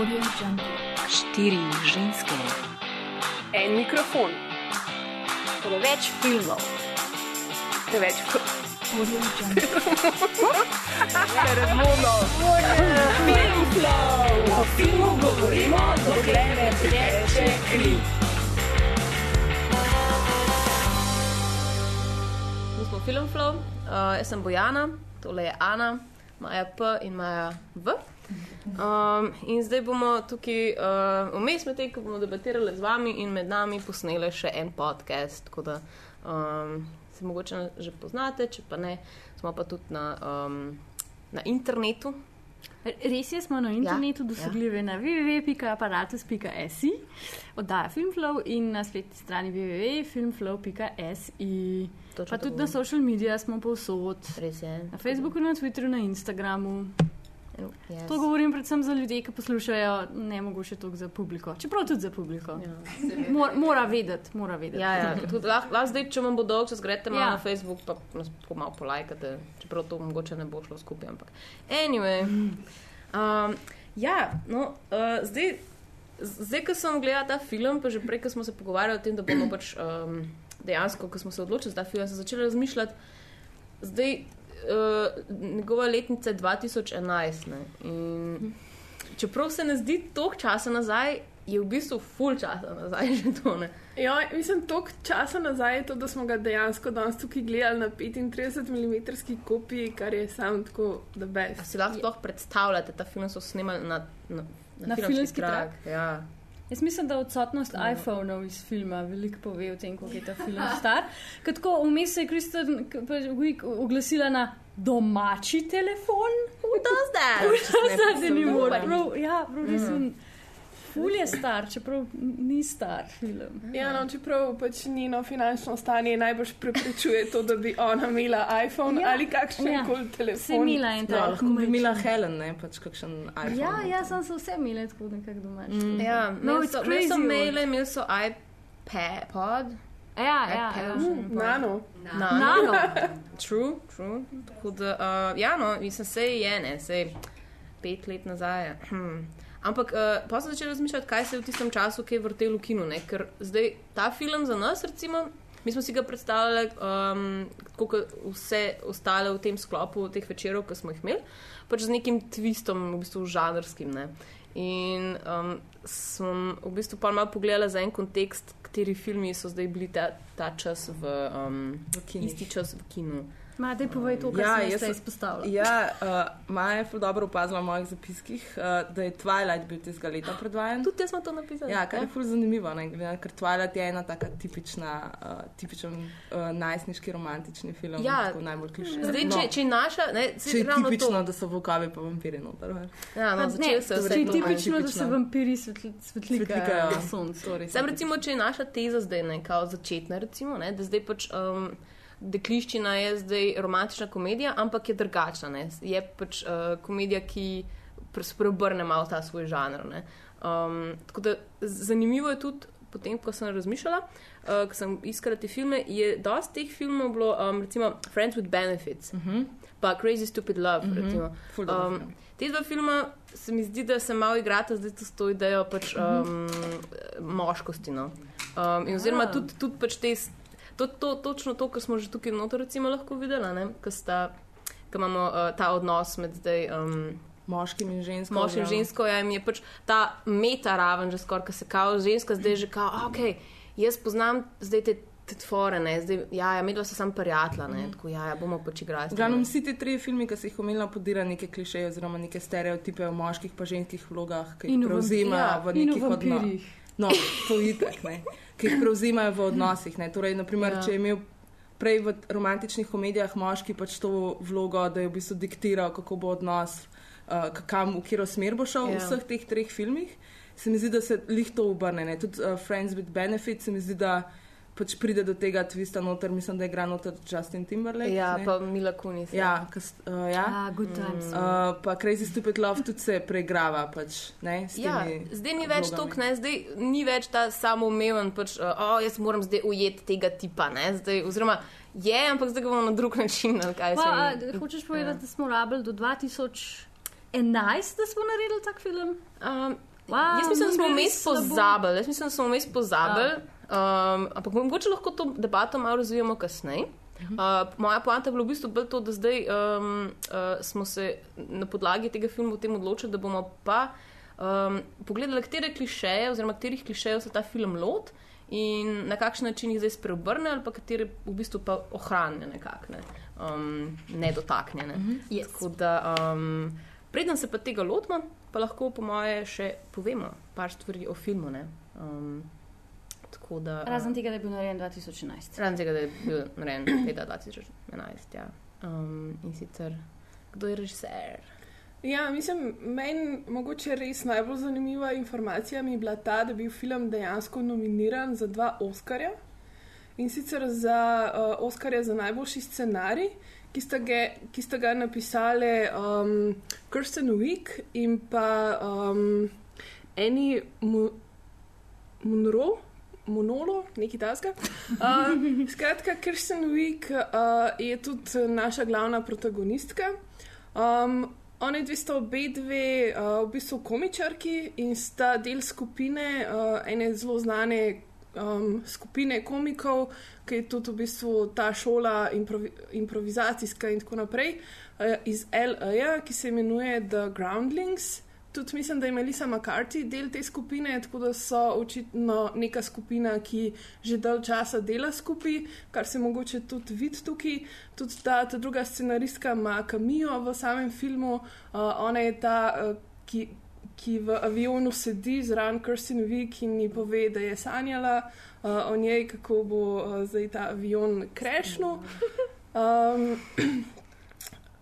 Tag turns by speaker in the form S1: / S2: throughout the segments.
S1: Štiri ženske,
S2: En mikrofon,
S3: Preveč filmov.
S2: preveč
S4: Audio Jungle.
S2: O filmu govorimo, dokler ne teče kri.
S5: Mi smo Film Flow, uh, jaz sem Bojana, tole je Ana, Maja P in Maja V. Um, in zdaj bomo tukaj uh, vmes med tem, ko bomo debatirali z vami in med nami posneli še en podcast. Tako da um, se mogoče že poznate, če pa ne, smo pa tudi na, um, na internetu.
S6: Res je, smo na internetu ja, dosegljivi ja. na www.aparatus.si, oddaja Filmflow in na spletni strani www.filmflow.si. Pa tudi na
S5: govorim.
S6: social medijih smo povsod.
S5: Res je.
S6: Na Facebooku, na Twitterju, na Instagramu.
S5: Yes.
S6: To govorim predvsem za ljudi, ki poslušajo, ne mogoče toliko za publiko. Čeprav tudi za publiko.
S5: Ja.
S6: Mor, mora vedeti, mora vedeti.
S5: Ja, ja. Tudi Lahko lah zdaj, če vam bo dolg, čas greste malo
S6: Ja.
S5: na Facebook, pa nas tako malo polajkate, čeprav to mogoče ne bo šlo skupaj. Ampak. Anyway. Um, ja, no, uh, zdaj, zdaj, ko sem gledala ta film, pa že prej, ko smo se pogovarjali o tem, da bomo pač um, dejansko, ko smo se odločili za ta film, sem začela razmišljati, zdaj uh, njegova letnica je 2011. Ne, in čeprav se ne zdi toliko časa nazaj, je v bistvu full časa nazaj že to. Ne.
S2: Ja, mislim, toliko časa nazaj je to, da smo ga dejansko danes tukaj gledali na 35 mm kopiji, kar je sam tako the
S5: A
S2: best.
S5: si lahko sploh predstavljate, ta film so snemali na, na,
S6: Na filmski trak?
S5: Ja.
S6: Jaz mislim, da odsotnost no. iPhonov iz filma veliko pove o tem, kako je ta film star. Tako vmes se je Kristen Wiig oglasila na domači telefon.
S5: Who does that?
S6: Zdaj ni. Prav, ja, prav res je. Ful je star, čeprav ni star film.
S2: Ja, no, čeprav pač njeno finančno stanje najbolj preprečuje to, da bi ona imela iPhone
S6: Ja.
S2: ja. ali kakšen
S6: Ja.
S2: ja. koli
S6: Vse
S2: telefon.
S6: mila in
S7: Ja,
S6: tako.
S7: lahko bi imela Helen, ne pač kakšen iPhone.
S6: Ja,
S7: noter.
S6: ja, sem se vse imela tako nekako doma. Mm.
S5: Ja,
S6: No,
S5: imeli
S6: it's
S5: so, imeli so maile, imeli so iPad.
S6: Ja, ja, ja.
S2: Mm, Nano.
S5: Na,
S6: Nano.
S5: True, true. Tako da, uh, ja, no, mislim, se je ne, se pet let nazaj. Hm. Ampak uh, pa sem začela razmišljati, kaj se je v tistem času, ki je vrtel v kinu. Ne? Ker zdaj ta film za nas, recimo, mi smo si ga predstavljali, um, kot vse ostale v tem sklopu teh večerov, ki smo jih imeli, pač z nekim twistom, v bistvu žanrskim. Ne? In um, sem v bistvu pa malo pogledala za en kontekst, kateri filmi so zdaj bili ta, ta čas v, um,
S7: V kinih.
S5: isti čas v kinu.
S6: Ma, daj povej to, kar
S7: Ja,
S6: ja,
S7: jaz
S6: sem
S7: sem-
S6: izpostavila.
S7: Ja, uh, Maja je ful dobro opazila v mojih zapiskih, uh, da je Twilight bil tistega leta predvajan.
S5: Tudi jaz smo to napisali.
S7: Ja, kar je ful zanimivo, ne, ker Twilight je ena taka tipična, uh, tipičen uh, najstniški romantični film.
S5: Ja.
S7: tako najbolj klišej.
S5: Zdaj,
S7: no,
S5: če, če je naša, ne,
S7: če je
S5: ravno
S7: tipično,
S5: to.
S7: da so vokavi pa vampiri noter.
S5: Ja, no,
S6: ne,
S5: začel se
S6: to
S5: vse
S6: je
S5: to.
S6: tipično, da se
S7: tipično.
S6: vampiri svetli, svetlikajo
S7: Svetlikajo.
S6: na soncu.
S5: Sam recimo, če je naša teza zdaj ne, kao začetna, recimo, ne, da zdaj pač um, dekliščina je zdaj romantična komedija, ampak je drugačna. Ne. Je pač uh, komedija, ki pre- spreobrne malo ta svoj žanr. ne. Um, tako da zanimivo je tudi. Potem, ko sem razmišljala, uh, ko sem iskala te filme, je dosti teh filmov bilo, um, recimo Friends with Benefits, uh -huh. pa Crazy Stupid Love. Uh -huh.
S7: Mhm. Ful dober
S5: Um, te dva filma se mi zdi, da se malo igrata zdaj s to idejo pač, um, moškosti. No. Um, in oziroma
S7: Ah.
S5: tudi, tudi pač te, s- to, to, točno to, kar smo že tukaj noter recimo lahko videli, ker imamo uh, ta odnos med zdaj. Um,
S7: Moškim in ženskim.
S5: Moškim in žensko, ja, in je pač ta meta raven, že skoraj, ki se kao ženska, zdaj že kao, ok, jaz poznam zdaj te, te tvore, ne, zdaj, ja, ja medva so sam prijatelja, ne, tako, ja, ja, bomo pač igrali.
S7: V
S5: ne.
S7: vsi ti trije filmi, ki si jih omenila, podira neke klišeje oziroma neke stereotipe o moških pa ženskih vlogah, ki
S6: In
S7: jih
S6: v
S7: prevzemajo
S5: ja,
S7: v
S6: In
S7: nekih
S6: v
S7: odnosih. No, to je itak, ne. Ki jih prevzemajo v odnosih. Ne. Torej, naprimer,
S5: Ja.
S7: ja. če je imel prej v romantičnih komedijah moški pač to vlogo, da je v bistvu diktiral, kako bo odnos, uh, kam, v katero smer bo šel
S5: Ja.
S7: v vseh teh treh filmih, se mi zdi, da se lih to obrne. Ne. Tudi uh, Friends with Benefits se mi zdi, da pač pride do tega twista noter, mislim, da je igra noter Justin Timberlake.
S5: Ja,
S7: ne.
S5: pa Mila Kunis.
S7: Ja, kas, uh, ja.
S6: Ah, good times.
S7: Uh, pa Crazy Stupid Love tudi se preigrava. Pač, ne,
S5: Ja, zdaj ni več tok, ne, zdaj ni več ta samoumeven, pač, uh, oh, jaz moram zdaj ujeti tega tipa. Ne, zdaj, oziroma je, ampak zdaj ga bomo na drug način.
S6: Pa,
S5: se
S6: a, hočeš povedati, da smo rabili do 2011, da smo naredili tak film?
S5: Um,
S6: Wow,
S5: Jaz mislim, da smo
S6: no,
S5: vmes
S6: res slabo.
S5: pozabili. Jaz mislim, da smo vmes pozabili. Um, ampak mogoče lahko to debato malo razvijemo kasneje. Uh, moja poanta je bila v bistvu to, da zdaj um, uh, smo se na podlagi tega filma tem odločili, da bomo pa um, pogledali, katere klišeje oziroma katerih klišejev se ta film lot in na kakšen način jih zdaj spreobrne ali pa katere v bistvu pa ohranja nekako, ne, um, nedotaknjene.
S6: Yes.
S5: Tako da, um, preden se pa tega lotimo, pa lahko po moje še povemo par stvari o filmu. ne. Um, tako da,
S6: Razen tega, da je bil narejen 2011.
S5: Razen tega, da je bil narejen leta 2011. Ja. Um, in sicer, kdo je režiser?
S2: Ja, mislim, meni mogoče res najbolj zanimiva informacija mi je bila ta, da je bil film dejansko nominiran za dva Oscarja. In sicer za uh, Oscarja za najboljši scenarij, ki sta ga, ki sta ga napisali um, Kirsten Wick in pa um, Annie Mu- Munro. Monolo, nekaj tasga. Uh, skratka, Kirsten Wick uh, je tudi naša glavna protagonistka. Um, Oni dve sta obe dve uh, v bistvu komičarki in sta del skupine, uh, ene zelo znane um, skupine komikov, ki je tudi v bistvu ta šola improvi improvizacijska in tako naprej, uh, iz LA, ki se imenuje The Groundlings. Tudi mislim, da je Melissa McCarthy del te skupine, tako da so očitno neka skupina, ki že dalj časa dela skupaj, kar se mogoče tudi vidi tukaj. Tudi ta, ta druga scenaristka ima kamijo v samem filmu, uh, ona je ta, uh, ki, ki v avionu sedi zraven Kirsten Wick in ji pove, da je sanjala uh, o njej, kako bo uh, zdaj ta avion krešnil. Um,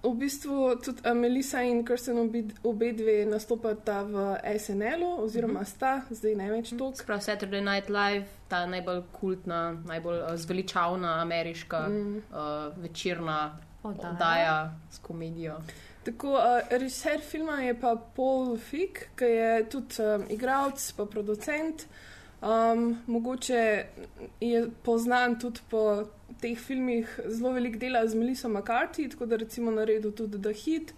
S2: V bistvu tudi uh, Melissa in Kirsten obi, obe dve nastopata v SNL-u, oziroma sta, zdaj ne več toliko.
S5: Prav Saturday Night Live, ta najbolj kultna, najbolj uh, zveličavna ameriška mm. uh, večerna
S6: Oddaja.
S5: oddaja s komedijo.
S2: Tako, uh, režiser filma je pa Paul Fick, ki je tudi um, igralec, pa producent. Um, mogoče je poznan tudi po teh filmih zelo velik dela z Melissa McCarthy, tako da recimo naredil tudi The Hit,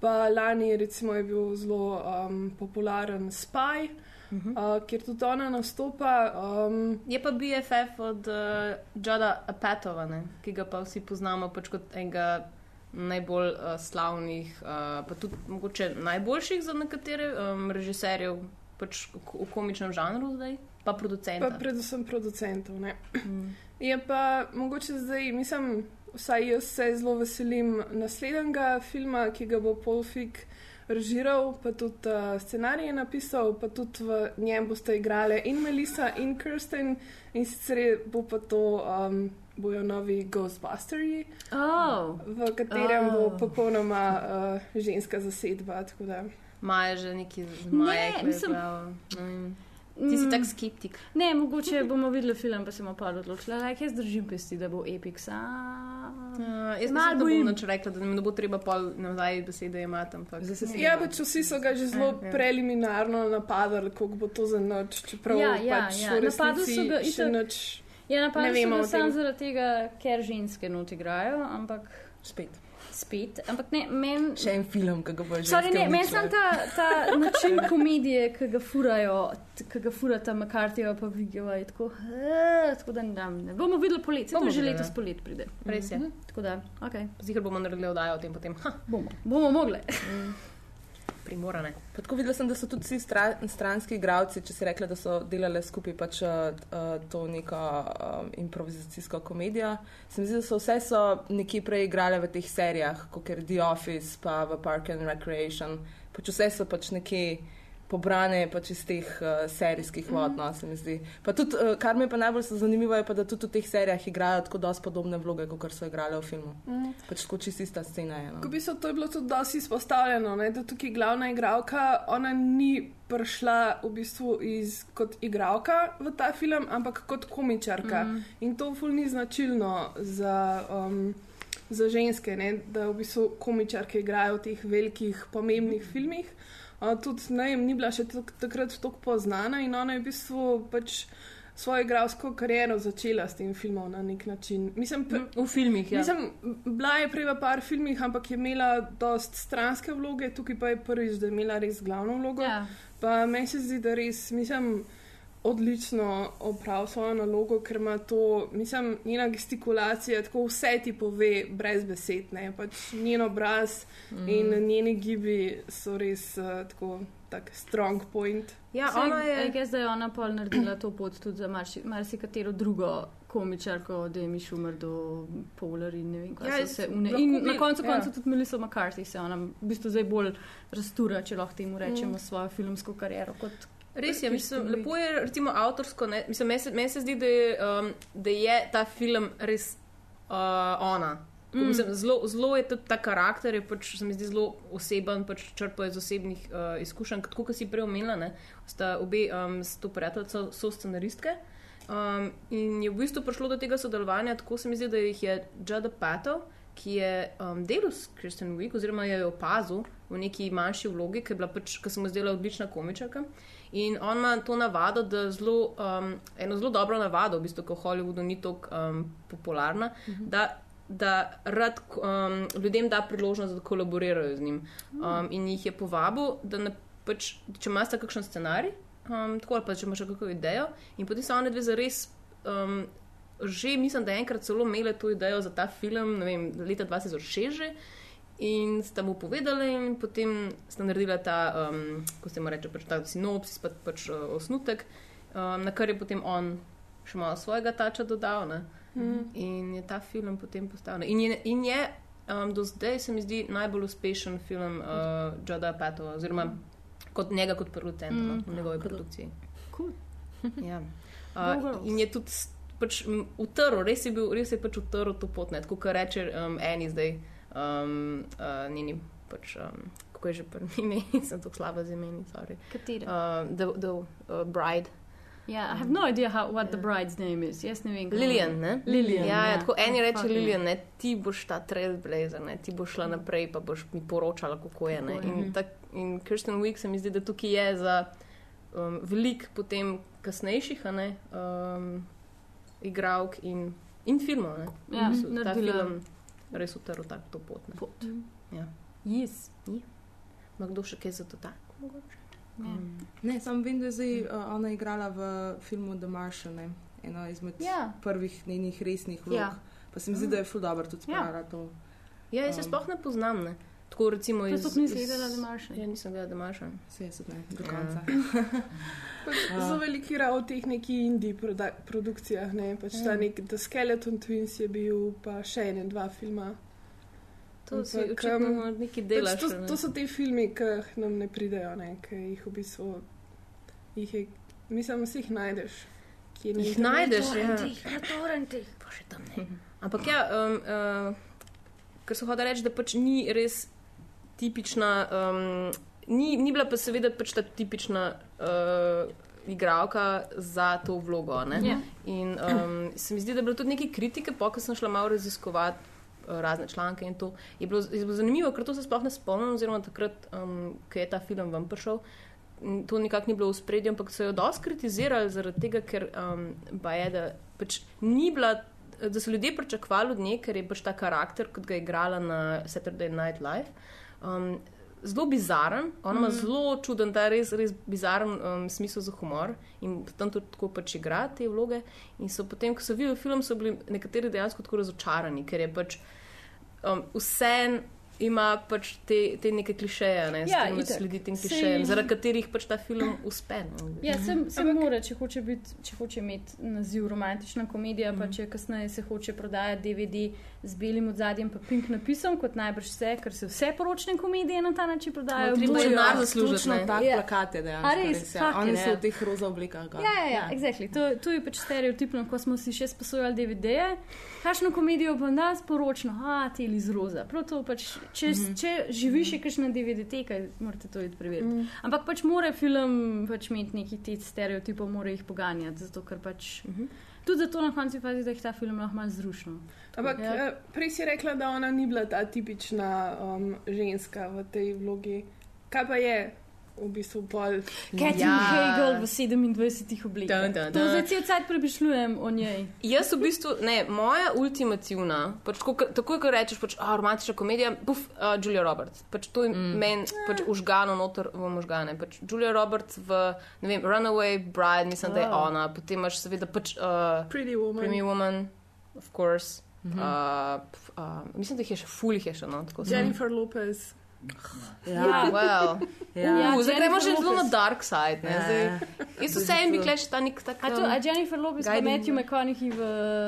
S2: pa lani recimo je bil zelo um, popularen Spy, uh -huh. uh, kjer tudi ona nastopa. Um,
S5: Je pa BFF od uh, Joda Apatova, ne, ki ga pa vsi poznamo pač kot enega najbolj uh, slavnih, uh, pa tudi mogoče najboljših za nekatere um, režiserjev pač v, komičnem žanru zdaj, pa producenta.
S2: Pa predvsem producentov. ne. Je pa mogoče zdaj, mislim, vsaj jaz se zelo veselim naslednjega filma, ki ga bo Paul Fick režiral, pa tudi uh, scenarij je napisal, pa tudi v njem boste igrali in Melissa in Kirsten, in sicer bo pa to. Um, Bojo novi Ghostbusters,
S6: Oh.
S2: v katerem oh. bo popolnoma uh, ženska zasedba. da.
S5: Maja že neki zmaje,
S6: Ne, mislim-
S5: mislim... Ti si
S6: Mm.
S5: tak skeptik.
S6: Ne, mogoče bomo videli film, pa se bomo pa odločili. Like, jaz držim pesti, da bo epic. Sam.
S5: Uh, jaz
S6: Malo
S5: bom noč rekla, da mi ne bo treba pol nazaj besede imati, ampak
S2: Ja, pač vsi so ga že zelo
S5: Ja, ja.
S2: preliminarno napadali, kako bo to za noč, čeprav
S6: Ja, ja,
S2: pač
S6: ja. Napadli so ga
S2: še
S6: itak-
S2: nič.
S6: Ja, napadli so ga samo zaradi tega, ker ženske not igrajo, ampak
S7: Spet.
S6: Spet. Ampak ne, meni.
S7: Še en film, ki ga bo že
S6: Sorry, ne, meni sem ta, ta način komedije, ki ga furajo, ki ga furata McCarthyja pa Vigeva, je tako, eh, tako da ne dam. Ne. Bomo videli polet,
S5: Bomo
S6: to že
S5: videli,
S6: letos
S5: ne.
S6: polet pride.
S5: res je.
S6: Mhm, Tako da, ok,
S5: Zihar bomo naredili oddajo o tem potem. Ha,
S6: bomo, bomo mogli.
S5: Primorane.
S7: Pa Tako videla sem, da so tudi vsi stra, stranski igravci, če si rekla, da so delali skupaj pač, uh, to neko um, improvizacijsko komedijo. Se mi zdi, da so vse so nekje prej igrale v teh serijah, kot je The Office, pa v Park and Recreation. Pač vse so pač nekje pobrane pač iz teh uh, serijskih vod, no, se mi zdi. Pa tudi, uh, kar mi je pa najbolj zanimivo, je pa, da tudi v teh serijah igrajo tako dosti podobne vloge, kot so igrale v filmu.
S2: Mm.
S7: Pač tako čisto ista scena je. No.
S2: Ko bi se to je bilo tudi dosti izpostavljeno, ne, da tukaj glavna igralka, ona ni prišla v bistvu iz, kot igralka v ta film, ampak kot komičarka. Mm. In to ful ni značilno za. Um, Za ženske, ne, da v bistvu komičarke igrajo v teh velikih, pomembnih filmih. Uh, tudi ne, vem, ni bila še tok, takrat tako poznana in ona je v bistvu pač svojo igralsko kariero začela s tem filmom na nek način. Mislim,
S5: V filmih, ja.
S2: Mislim, bila je prej v par filmih, ampak je imela dost stranske vloge, tukaj pa je prvič, da je imela res glavno vlogo.
S6: Ja.
S2: Pa meni se zdi, da res, mislim, odlično opravlja svojo nalogo, ker ima to, mislim, njena gestikulacija, tako vse ti pove brez besed. Ne? Pač njen obraz mm. in njeni gibi so res uh, tako tak strong point.
S5: Ja,
S6: Saj,
S5: ona je.
S6: Jaz, da je ona pol naredila to pot tudi za marsi- marsikatero drugo komičarko, od Amy Schumer do Polar in ne vem, kaj
S5: Ja,
S6: ja, se une. In
S5: bi-
S6: na koncu
S5: ja.
S6: konca tudi Melissa McCarthy se ona v bistvu zdaj bolj rastura, če lahko temu rečemo, mm. svojo filmsko kariero. Kot,
S5: Res je, mislim, lepo je, recimo, avtorsko. ne, Mislim, meni se, meni se zdi, da je, um, da je ta film res uh, ona. Mm. Mislim, zelo, zelo je tudi ta karakter, je pač, se mi zdi zelo oseben, pač črpa iz osebnih uh, izkušenj. Tako kot si prej omenila, ne, sta obe um, s to prijateljico so scenaristke. Um, in je v bistvu prišlo do tega sodelovanja, tako se mi zdi, da jih je Judd Pato, ki je um, delal s Kristen Wiig, oziroma jo je opazil v neki manjši vlogi, ki je bila pač, ki se mu zdela odlična komičarka. In on ima to navado, da zelo, um, eno zelo dobro navado, v bistvu, ko Hollywoodu ni tako um, popularna, uh -huh. da, da rad um, ljudem da priložnost, da kolaborirajo z njim. Um, in jih je povabil, da ne, pač, če imaš kakšen scenarij, um, tako ali pa če imaš kakšno idejo, in potem so one dve zares. Um, Že mislim, da je enkrat celo imela to idejo za ta film, ne vem, leta 2006 že. In sta mu povedali, in potem sta naredila ta, um, ko se mu reče, pač ta sinopsis, pa, pač uh, osnutek, um, na kar je potem on še malo svojega tača dodal. Ne?
S2: Mm.
S5: In je ta film potem postal. In je, in je um, do zdaj, se mi zdi, najbolj uspešen film uh, Joda Patova, oziroma kot njega kot producenta mm. no, v njegovi produkciji.
S6: Cool.
S5: Ja. Uh,
S6: girls.
S5: in je tudi pač utrl, res je, bil, res je pač utrl to pot, ne, tako kot reče um, Eni zdaj, um, uh, njeni pač. Um, Kako je že prvi ime, sem tako slaba z imeni, sorry.
S6: Katera?
S5: Uh, the the uh, bride.
S6: Ja, I have no idea how, what the bride's name is. Jaz ne vem.
S5: Lilian, ne?
S6: Lilian,
S5: Ja, ja,
S6: ja.
S5: tako eni reče
S6: fuck,
S5: Lilian, ne, ti boš ta trailblazer, ne, ti boš šla naprej, pa boš mi poročala, kako je. Ne. In, tak, in Kirsten Wiig se mi zdi, da tukaj je za um, veliko potem kasnejših ne, um, igralk in, in filmov. Ne.
S6: Ja,
S5: V bistvu ta
S6: naredila
S5: film res utrl tak to pot. Ne.
S6: pot.
S5: Ja.
S6: Yes.
S5: Ma kdo še kaj za to tak?
S6: Ja.
S7: Ne, samo vem, da je zdaj uh, ona igrala v filmu The Martian, ne? eno izmed
S6: Ja.
S7: prvih njenih resnih vlog.
S6: Ja.
S7: Pa se mi zdi, da je ful dobro tudi
S6: Ja.
S7: spravila to.
S5: Ja, jaz se
S7: Um.
S5: sploh ne poznam. Ne. Tako recimo iz.
S6: nisi
S5: iz-
S6: gledala The Martian?
S5: Ja, nisem gledala Martian.
S7: Vse je ne, do
S5: Ja.
S7: konca.
S2: Pač Zelo velik igra v teh nekih indie produ produkcijah. Ne? Pač ta nek The Skeleton Twins je bil, pa še ene dva filma.
S5: To si očitno neki
S2: Pač
S5: delaš.
S2: to,
S5: a ne.
S2: to so ti filmi, ki nam ne pridejo, ne? ki jih v bistvu jih je, mislim, si jih najdeš.
S5: Jih
S2: internetu.
S5: najdeš, ja.
S6: Na torrentih.
S5: Pa še tam ne. Ampak ja, um, uh, kar so hodili reči, da pač ni res tipična, um, ni, ni bila pa seveda pač ta tipična uh, igralka za to vlogo. ne.
S6: Ja.
S5: In um, se mi zdi, da je bilo tudi nekaj kritike, po ko sem šla malo raziskovati uh, razne članke in to. Je bilo, je bilo zanimivo, ker to se sploh ne spomnim, oziroma takrat, um, ko je ta film ven prišel. To nikakor ni bilo v spredju, ampak so jo dosti kritizirali zaradi tega, ker um, je, da pač ni bila. Da so ljudje pričakovali od nje, ker je pač ta karakter, kot ga je igrala na Saturday Night Live. Um, zelo bizaren, ona ima mm. zelo čuden, ta res, res bizaren um, smisel za humor in tam tudi tako pač igra te vloge. In so potem, ko so videli film, so bili nekateri dejansko tako razočarani, ker je pač um, vse ima pač te, te neke klišeje, ne,
S6: Ja,
S5: sledi tem klišejem, zaradi katerih pač ta film uspe. No.
S6: Ja, se, se mora, če hoče, biti, če hoče imeti naziv romantična komedija, pa če kasneje se hoče prodajati DVD z belim odzadjem, pa pink napisom, kot najbrž vse, ker se vse poročne komedije na ta način prodajajo.
S5: No, treba je denar zaslužiti, ne.
S7: tak
S6: Ja.
S7: plakat je
S6: A
S7: dejansko.
S6: res?
S7: res, ja.
S6: Fucking
S7: Oni so v teh roza oblikah. gor.
S6: Ja, ja, ja, exactly. to, to je pač stereotipno, ko smo si še sposojali DVD-je. Kakšno komedijo pa nas poročno, a ti iz roza. Prav to pač, če, mm -hmm. če živiš še kakšna DVD-teka, morate to iti preveriti. Mm. Ampak pač mora film pač imeti neki te stereotipov, mora jih poganjati, zato ker pač. Mm -hmm. Tudi zato na koncu fazi, da jih ta film lahko malo zrušno.
S2: Ampak
S6: Ja.
S2: ja. prej si rekla, da ona ni bila ta tipična um, ženska v tej vlogi. Kaj pa je? V bistvu bolj.
S6: Catherine
S5: Ja.
S6: Hegel v 27 oblikah.
S5: Dun, dun,
S6: To
S5: dun.
S6: zdaj cel cel prebišljujem o njej.
S5: Jaz v bistvu, ne, moja ultimativna, pač, ke- takoj ko rečeš, pač, a, romantična komedija, buf, uh, Julia Roberts. Pač, to je mm. meni pač, užgano noter v možgane. Pač, Julia Roberts v ne vem, Runaway Bride, mislim, da je ona. Potem imaš seveda pač, uh,
S2: Pretty woman.
S5: Premium Woman, of course. Mm -hmm. uh, uh, mislim, da jih je še fulih je še no. tako
S2: Jennifer Lopez.
S5: Ja, well.
S6: Ja,
S5: ja, zdaj gremo
S6: Jennifer
S5: že zelo na dark side. Ne,
S7: Ja.
S5: zdaj, jaz vseeno bi kleš ta nek tak.
S6: A, to,
S5: um,
S6: a Jennifer Lopez pa Matthew McConaughey v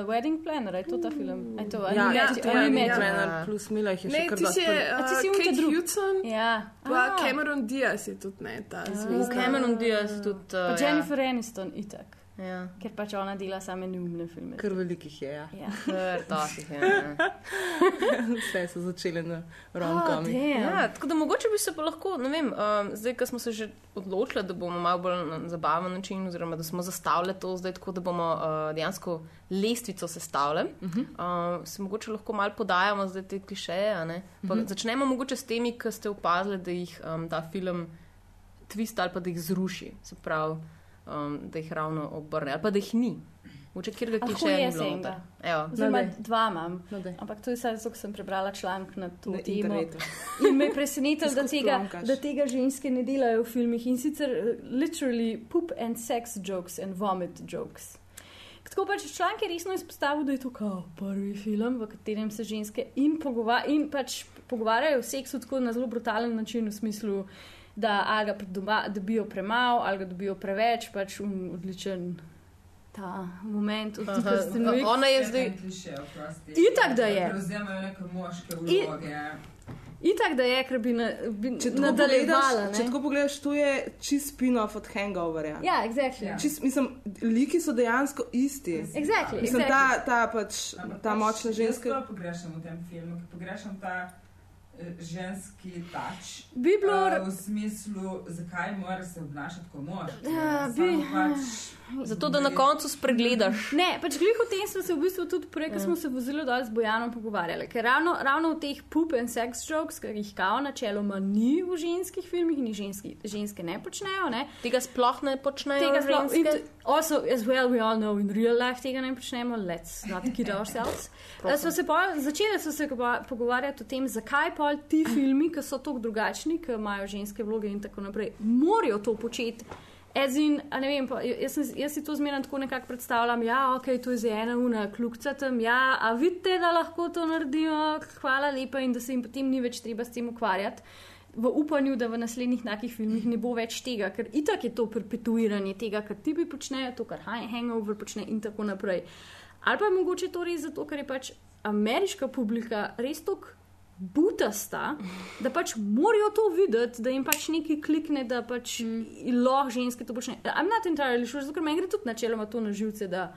S6: Wedding Planner, je to ta film? A to,
S7: Ja, ja, to je Matthew? Planner plus Mila jih je še
S2: Ne,
S7: kar dosti.
S6: A ti si
S2: uh,
S6: unta
S2: Kate? Hudson,
S6: Ja.
S2: pa. Cameron Diaz je tudi ne, ta
S5: V
S2: zvezda.
S5: Cameron Diaz tudi.
S6: Pa
S5: Uh,
S6: Jennifer Aniston, itak.
S5: Ja.
S6: Ker pač ona dela same neumne filme.
S7: Kar velikih je, ja.
S6: Ja.
S5: Takih je. ne.
S7: Vse so začeli na
S6: Oh,
S7: romkami.
S6: damn.
S5: Ja, tako da mogoče bi se pa lahko, ne vem, um, zdaj, ko smo se že odločili, da bomo malo bolj na zabaven način, oziroma da smo zastavili to zdaj tako, da bomo uh, dejansko lestvico sestavljali, uh -huh. uh, se mogoče lahko malo podajamo zdaj te klišeje. a ne. Pa uh -huh. Začnemo mogoče s temi, ki ste opazili, da jih um, ta film twist ali pa da jih zruši, se pravi, um, da jih ravno obrne ali pa da jih ni. Mogoče kjer ga ni
S6: jaz
S5: bilo. noter.
S6: Oziroma,
S7: No,
S6: dva imam.
S7: No, daj.
S6: Ampak to je zdaj, zato sem prebrala članek na to
S7: Na
S6: temo.
S7: internetu.
S6: In me je presenetilo, da, tega- da tega ženske ne delajo v filmih in sicer eh, literally poop and sex jokes and vomit jokes. Tako pač članek je resno izpostavil, da je to kao prvi film, v katerem se ženske in, pogova in pač pogovarjajo o seksu tako na zelo brutalen način, v smislu, da ali ga doma dobijo premalo, ali ga dobijo preveč, pač un, odličen ta moment od tega, mi
S5: Ona je zdaj.
S6: Itak, da je.
S8: Prevzemajo neke moške vloge.
S6: Itak, da je, ker bi, na, bi
S7: Če
S6: nadaljevala.
S7: če tako pogledaš, to je čist spin-off od Hangoverja.
S6: Ja, exactly.
S8: Ja.
S7: Čist, mislim, liki so dejansko isti.
S6: Exactly,
S7: Mislim,
S6: exactly.
S7: ta, ta, pač,
S8: Ampak
S7: ta
S8: pač
S7: močna
S8: Jaz
S7: ženska.
S8: to pogrešam v tem filmu, pogrešam ta ženski tač.
S6: Bi bilo,
S8: Uh, v smislu, zakaj mora se obnašati kot moški.
S6: Ja,
S8: ne?
S6: bi-
S8: pač,
S5: Zato, da na koncu spregledaš.
S6: Ne, pač glih o tem smo se v bistvu tudi prej, ko
S5: Ja.
S6: smo se vozili dol z Bojanom pogovarjali. Ker ravno, ravno v teh poop and sex jokes, ki jih kao načeloma ni v ženskih filmih in jih ženski, ženske ne počnejo, ne.
S5: Tega sploh ne počnejo.
S6: Tega sploh, t- also, as well, we all know, in real life tega ne počnemo, let's not kid ourselves. Eh, Smo se pol, začeli so se pa pogovarjati o tem, zakaj pol ti filmi, ki so tako drugačni, ki imajo ženske vloge in tako naprej, morajo to početi. As In, a ne vem, pa, jaz, sem, jaz si to zmeraj tako nekako predstavljam, ja, ok, to je za ena una, kljukca tam, ja, a vidite, da lahko to naredijo, hvala lepa in da se jim potem ni več treba s tem ukvarjati. V upanju, da v naslednjih takih filmih ne bo več tega, ker itak je to perpetuiranje tega, kar ti bi počnejo, to, kar Hang- Hangover počne in tako naprej. Ali pa je mogoče to res zato, ker je pač ameriška publika res tako butasta, da pač morajo to videti, da jim pač nekaj klikne, da pač mm. lahko ženske to počnejo. I'm not entirely sure, zato ker meni gre tudi načeloma to na živce, da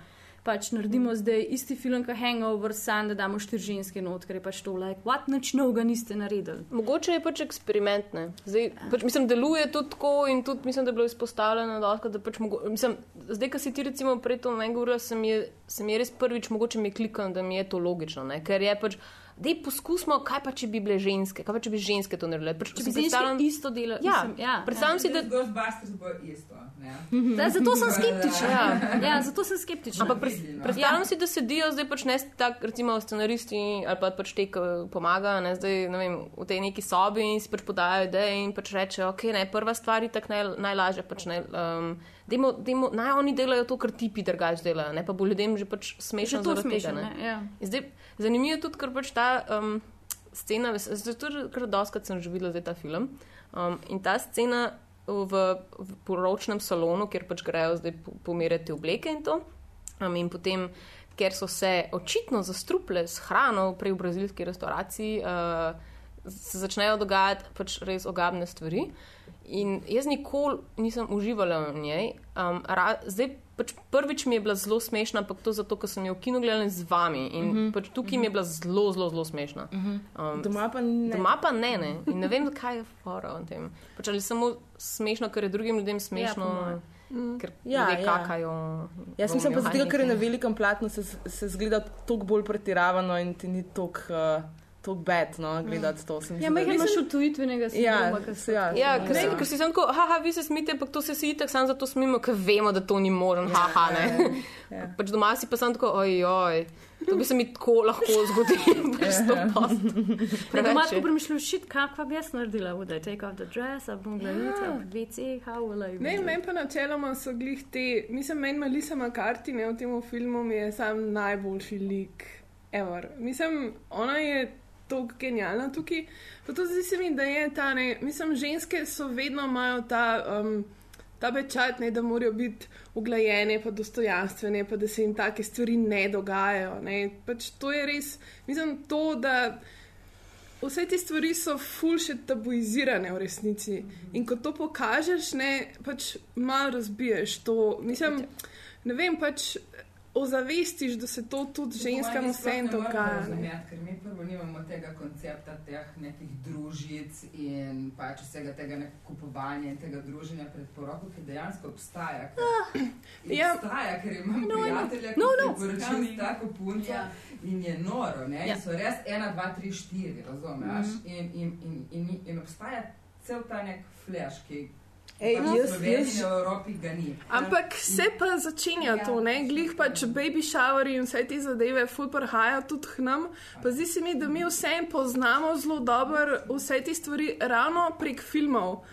S6: pač naredimo mm. zdaj isti film, kot Hangover, sam da damo štiri ženske not, ker je pač to like, what nič novega niste naredili.
S5: Mogoče je pač eksperiment. ne. Zdaj, pač, mislim, deluje tudi tako in tudi mislim, da je bilo izpostavljeno, da, da pač mogo, mislim, zdaj, ko si ti recimo prej to meni govorila, se mi je, se mi je res prvič mogoče mi klikalo, da mi je to logično, ne? ker je pač. Dej poskusimo, kaj pa če bi bile ženske, kaj pa če bi ženske to naredile. Pač,
S6: Če bi ženske
S5: predstavljam-
S6: isto delali,
S5: Ja,
S6: mislim, ja,
S5: predstavljam si, da
S8: Ghostbusters bo isto. Ne?
S6: Da, zato sem skeptična. Ja, ja zato sem skeptična.
S5: Ampak
S8: no.
S5: predstavljam si, da sedijo zdaj pač ne tako, recimo scenaristi ali pa pač te, ki pomagajo, ne, zdaj, ne vem, v tej neki sobi in si pač podajo ideje in pač rečejo, ok, ne, prva stvar je tako naj, najlažja, pač ne, um, dejmo, dejmo, naj oni delajo to, kar tipi drugač delajo, ne, pa bo ljudem že pač smešno
S6: Že to smešno,
S5: tega.
S6: ne, ja.
S5: In Zdaj, zanimivo je tudi, ker pač ta um, scena, zdaj tudi kar doskrat sem že videla zdaj ta film. Um, in ta scena v, v poročnem salonu, kjer pač grejo zdaj po- pomerjati obleke in to. Um, in potem, ker so se očitno zastruple s hrano v brazilski restauraciji, uh, se začnejo dogajati pač res ogabne stvari. In jaz nikoli nisem uživala v njej. Um, ra, zdaj, pač prvič mi je bila zelo smešna, ampak to zato, ker sem jo v kinu gledala z vami. In uh -huh. pač tukaj mi je bila zelo, zelo, zelo smešna. Uh -huh. um,
S7: Doma pa ne.
S5: Doma pa ne, ne. In ne vem, kaj je fora v tem. Pač ali samo smešno, ker je drugim ljudem smešno,
S6: po moje.
S5: ja, ker
S7: Ja,
S5: ljudje
S7: ja.
S5: kakajo.
S7: Jaz mislim pa zato, ker je na velikem platnu se, se zgleda toliko bolj pretiravano in ti ni toliko uh, tako bed, no, gledati to. se mi
S6: Ja, mehko imaš utujitvenega
S7: Ja,
S6: sindroma, ki se
S7: ja.
S5: Ja, ker,
S7: Ja.
S5: ja. ker si samo tako, haha, vi se smite, ampak to se si itak samo zato smimo, ker vemo, da to ni možno, haha, ne.
S7: Ja.
S5: Pač doma si pa samo tako, ojoj, to bi se mi tako lahko zgodilo, pač sto post.
S6: Doma
S5: Preveč
S6: tako premišljam, shit, kakva bi jaz naredila, would I take off the dress, a bom gledala, ja. WC, how will I?
S2: Ne, meni pa načeloma so glih te, mislim, meni Melissa McCarthy ne, v tem filmu mi je sam najboljši lik ever. Mislim, ona je tako genialna tukaj. Pa to zdi se mi, da je ta, ne, mislim, ženske so vedno imajo ta. Um, Ta pečat, ne, da morajo biti uglajene, pa dostojanstvene, pa da se jim take stvari ne dogajajo. Ne. Pač to je res, mislim, to, da vse te stvari so ful še tabuizirane v resnici. In ko to pokažeš, ne, pač malo razbiješ to. Mislim, ne vem, pač ozavestiš, da se to tudi ženskam vsem dogaja. ne.
S8: Ker mi prvo nimamo tega koncepta teh nekih družic in pač vsega tega kupovanja in tega druženja pred poroko, ki dejansko obstaja. Ker, in
S2: Ja.
S8: obstaja, ker imam no, prijatelja, ki
S6: No,
S8: no,
S6: no.
S8: no. poročil s tako punco
S3: Ja.
S8: in je noro, ne?
S6: Ja.
S8: In so res ena, dva, tri, štiri, razumeš?
S7: Mhm.
S8: In, in, in, in, in obstaja cel ta nek flash, ki
S7: Ej, jaz- jaz-
S8: v Evropi ga ni.
S2: Ampak se pa začenja
S8: Ja.
S2: to, ne? glih pač baby shower in vse te zadeve, ful prihajajo tudi k nam. Pa zdi se mi, da mi vsem poznamo zelo dobro vse te stvari ravno prek filmov.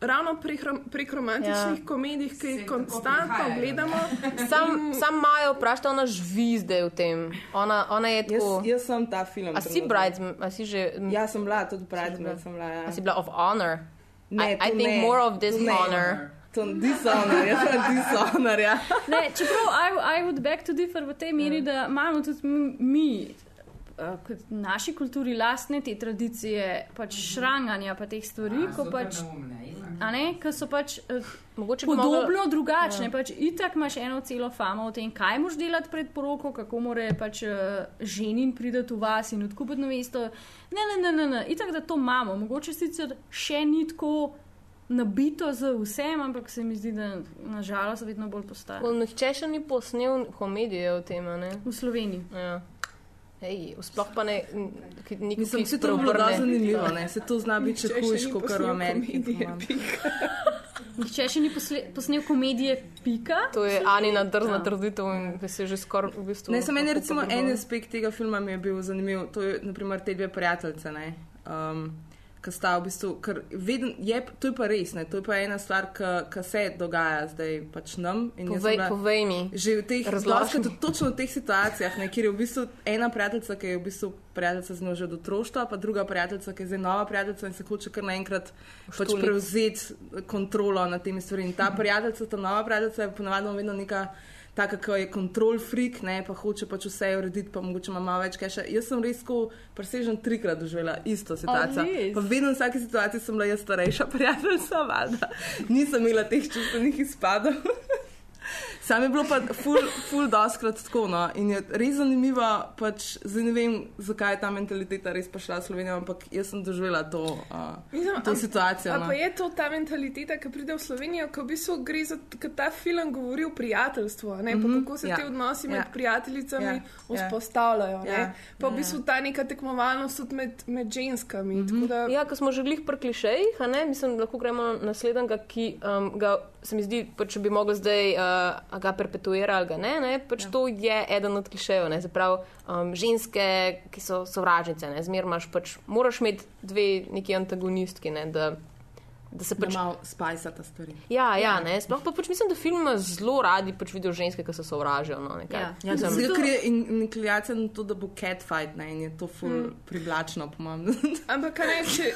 S2: Ravno prek, prek romantičnih ja. komedij, ki jih konstantno gledamo.
S5: Sam, sam Majo vprašal, ona žvizde v tem. Ona, ona je
S7: Jaz,
S5: tako.
S7: jaz sem ta film.
S5: A si. Bridesmaid, a si že.
S7: Ja, sem bila, tudi
S5: bila?
S7: bridesmaid sem bila. Ja.
S5: A si bila of honor?
S7: Ne,
S5: I, I think
S7: ne,
S5: more of this
S7: to ne.
S5: honor.
S7: To je dishonor, jaz sem dishonor, ja.
S6: Ne, čeprav I, I would back to differ v tej meri, da imamo tudi mi, uh, kot naši kulturi lastne te tradicije, pač šranganja pa teh stvari,
S8: A,
S6: ko pač,
S8: neumne, itak.
S6: a ne, ki so pač
S5: Mogoče bi
S6: podobno
S5: mogla-
S6: drugačne. Ja. Pač itak imaš eno celo famo o tem, kaj moš delati pred poroko, kako more pač uh, ženin priti v vas in odkupiti namesto. Ne, ne, ne, ne, ne, itak da to imamo. Mogoče sicer še ni tako nabito z vsem, ampak se mi zdi, da nažalost vedno bolj postaja.
S5: Well, Nihče še ni posnel komedije o tem, a ne?
S6: V Sloveniji.
S5: Ja. Ej, sploh pa ne, n- ki- ni
S7: Mislim,
S5: ki
S7: se to je bilo zanimivo, ne? Se to zna biti še hujš, kot v Ameriki.
S6: Nihče še ni posle, posnel komedije Pika.
S5: To je Anina drzna
S6: Ja.
S5: trditev in se že skoraj v bistvu.
S7: Ne, samo
S5: lahko
S7: recimo en aspekt tega filma mi je bil zanimiv. To je naprimer te dve prijateljice, ne. Um, Ki sta v bistvu, ker veden, je, to je pa res, ne, to je pa ena stvar, ki se dogaja zdaj pač nam.
S5: Povej,
S7: bila-
S5: povej mi.
S7: Že v teh,
S5: Razloži.
S7: dostikrat, točno v teh situacijah, ne, kjer je v bistvu ena prijateljica, ki je v bistvu prijateljica z njo že od otroštva, pa druga prijateljica, ki je zdaj nova prijateljica in se hoče kar naenkrat pač prevzeti kontrolo nad temi stvarmi. In ta prijateljica, ta nova prijateljica je ponavadi vedno neka. Taka, ki je kontrol freak, ne, pa hoče pač vse urediti, pa mogoče ima malo več keša. Jaz sem res, ko presežem trikrat doživela isto situacijo.
S6: res?
S7: Pa vedno v vsaki situaciji sem bila jaz starejša prijateljica, valjda. Nisem imela teh čustvenih izpadov. Sam je bilo pa ful, ful doskrat tako. No. In je res zanimivo, pač, zdaj ne vem, zakaj je ta mentaliteta res prišla v Slovenijo, ampak jaz sem doživela to, uh,
S2: Mislim,
S7: to
S2: am-
S7: situacijo.
S2: A
S7: No.
S2: pa je to ta mentaliteta, ki pride v Slovenijo, ko v bistvu gre za ker ta film govori o prijateljstvu, a ne, mm -hmm. kako se
S7: ja.
S2: ti odnosi med
S7: Ja.
S2: prijateljicami
S7: Ja.
S2: vzpostavljajo.
S7: Ja.
S2: Ja. Pa v
S7: Ja.
S2: bistvu ta neka tekmovalnost tudi med, med ženskami. Mm -hmm. da,
S5: Ja, ko smo že glih pri klišejih, a ne, mislim, da lahko gremo na naslednjega, ki um, ga se mi zdi, pa če bi mogli zdaj uh, ga perpetuirati ali ga ne, ne pač ja. to je eden od klišejev. ne, Se pravi, um, ženske, ki so sovražnice, ne, zmer imaš pač, moraš imeti dve neki antagonistki, ne, da, da se pač.
S7: malo spajsata stvari.
S5: Ja, ja, ne, sploh pa pač mislim, da film zelo radi pač vidijo ženske, ki se sovražijo. No, nekaj.
S6: Ja.
S7: Ja, Zato, ker je in- inklinacija na to, da bo catfight ne, in je to ful mm. privlačno, po mojem.
S2: Ampak kaj ne, če,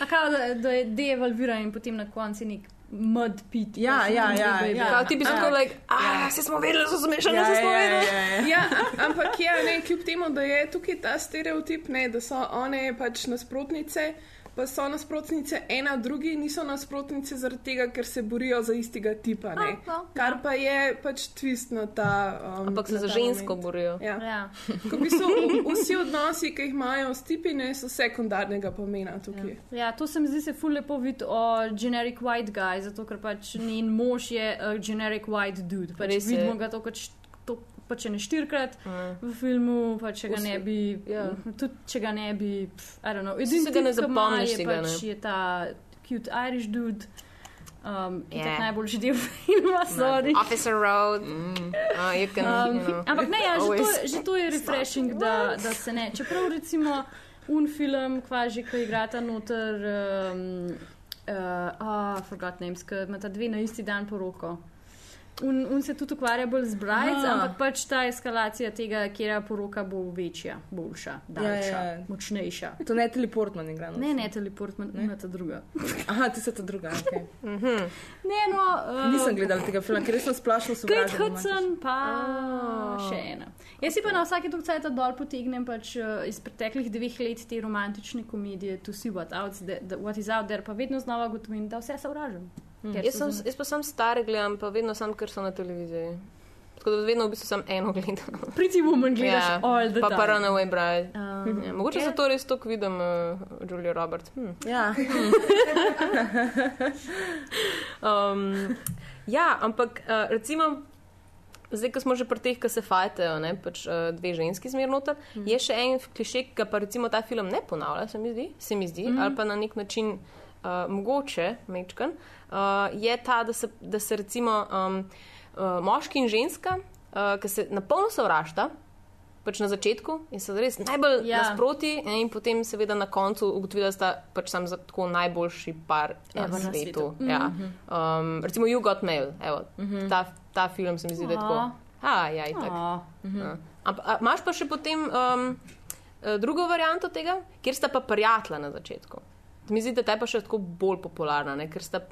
S6: A kao, da, da je devalviran in potem na koncu nek mud pit.
S7: Ja, ja, ja,
S6: baby.
S7: ja.
S5: Kao ti bi se tako, like, ah, se smo vedeli, da so zmešane,
S7: ja,
S5: se smo
S7: ja,
S5: vedeli.
S7: ja, ja.
S2: ja, a- ampak ja, ne, kljub temu, da je tukaj ta stereotip, ne, da so one pač nasprotnice. Pa so nasprotnice ena drugi, niso nasprotnice zaradi tega, ker se borijo za istega tipa. Ne?
S6: A, no,
S2: Kar pa je pač twist na ta. Um,
S5: Ampak se za žensko
S2: moment.
S5: borijo.
S2: Ja.
S6: Ja.
S2: Ko bistvu v- vsi odnosi, ki jih imajo s tipine, so sekundarnega pomena tukaj.
S6: Ja, to se mi zdi se ful lepo videti o generic white guy, zato ker pač njen mož je uh, generic white dude. Pač vidimo ga to kot š- to pa če ne štirikrat v filmu, pa če ga ne bi,
S5: Ja.
S6: tudi če ga ne bi, pff, I don't know.
S5: Si se ga ne
S6: ki
S5: zapomniš
S6: je pač
S5: ne.
S6: je ta cute Irish dude. Um,
S5: Ja.
S6: yeah. najboljši del filma, sorry.
S5: Officer Road, mm, uh, you can,
S6: Um,
S5: you know.
S6: ampak ne, ja, že, to, že to je refreshing, da, da se ne. Čeprav recimo un film, kvaži, ki igrata noter, um, uh, oh, forgot names, ki imata dve na isti dan poroko. Un, un se tudi ukvarja bolj z Brides,
S7: Aha.
S6: ampak pač ta eskalacija tega, kjer poroka bo večja, boljša, daljša,
S7: Ja, ja.
S6: močnejša.
S7: To ne teleportman igra. no?
S6: Ne, ne, teleportman, ne ta druga.
S7: Aha, ti se to druga. Okay.
S6: Ne, no, uh,
S7: Nisem gledal tega filma, ker sem splošno
S6: Kate
S7: sovražen.
S6: Hudson, pa
S5: Ah.
S6: še ena. Jaz si pa na vsake toliko cajt dol potegnem pač, uh, iz preteklih dveh let te romantične komedije To See What, out, the, the, what Is Out There, pa vedno znova gotovim, da vse sovražim. Ker
S5: Jaz, sem, jaz pa sem stare gledam, pa vedno sam, ker so na televiziji. Tako da vedno v bistvu sem eno gledam.
S6: Pretty Woman gledaš
S5: Ja,
S6: all the
S5: pa
S6: time.
S5: pa Runaway Bride.
S6: Um,
S5: Ja, mogoče
S6: ja.
S5: zato res toliko vidim uh, Julia Roberts. Hm.
S7: Ja,
S5: Um, ja, ampak uh, recimo, zdaj, ko smo že pri teh, ki se fajtajo, ne, pač uh, dve ženski zmer noter, mm. je še en kliše, ki pa recimo ta film ne ponavlja, se mi zdi, se mi zdi mm. ali pa na nek način uh, mogoče, mečkan, uh, je ta, da se, da se recimo um, uh, moški in ženska, uh, ki se na polno sovražta. Pač na začetku in so res najbolj ja. Nasproti, in potem, seveda, na koncu ugotovijo, da sta pač sam za tako najboljši par na
S6: Ever na
S5: svetu.
S6: svetu.
S5: Ja. Um, recimo, You Got Mail, evo, ta, ta film se mi zdi, da je tako. A, ja, itak.
S6: Oh,
S5: Ja. Ampak imaš pa še potem um, eh, drugo varianto tega, kjer sta pa prijatelja na začetku. Mi zdi, da ta je pa še tako bolj popularna, ne? ker sta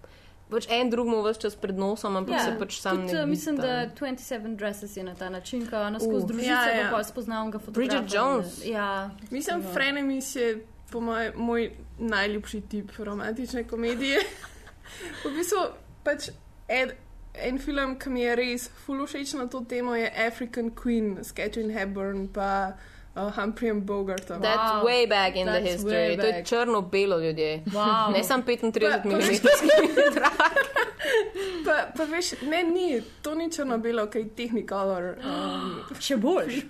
S5: pač en drugemu vse čas pred nosom, ampak ja, se pač sam
S6: tudi,
S5: ne.
S6: mislim,
S5: vidita,
S6: da
S5: ne.
S6: 27 Dresses je na ta način, ko ona skozi
S5: Uh,
S6: družico
S2: ja,
S6: ja, pa spoznam ga fotografa.
S5: Bridget Jones.
S6: Ja,
S2: Mislim, Frenemies je po moj, moj najljubši tip romantične komedije. v bistvu pač ed, en film, ki mi je res full všeč na to temo, je African Queen s Catherine Hepburn pa uh, Humphreyem Bogartom.
S5: That's
S6: Wow.
S5: way back in the
S6: That's
S5: history.
S6: way
S5: To je črno-belo ljudje.
S6: Wow.
S5: Ne samo 35
S2: Pa- pa veš,
S5: mm.
S2: Pa, pa veš, ne, ni, to ni črno-belo, kaj Technicolor. Um,
S6: še bolj.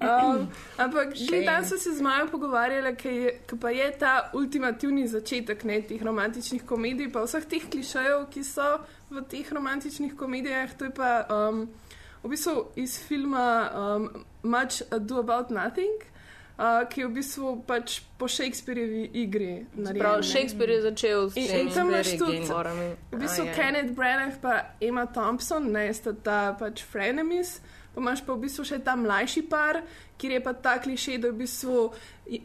S2: Um, ampak že tam so se z Majo pogovarjali, ker pa je ta ultimativni začetek ne, teh romantičnih komedij, pa vseh teh klišejev, ki so v teh romantičnih komedijah. To je pa um, v bistvu iz filma um, Much Ado About Nothing. Uh, ki je v bistvu pač po Shakespeareovi igri.
S5: Prav. Shakespeare je začel s
S2: In-
S5: temi
S2: in tam imaš tudi-
S5: forami.
S2: V bistvu
S5: A, ja.
S2: Kenneth Branagh pa Emma Thompson, ne sta ta pač frenemies. Pa imaš pa v bistvu še ta mlajši par, kjer je pa ta kliše, da v bistvu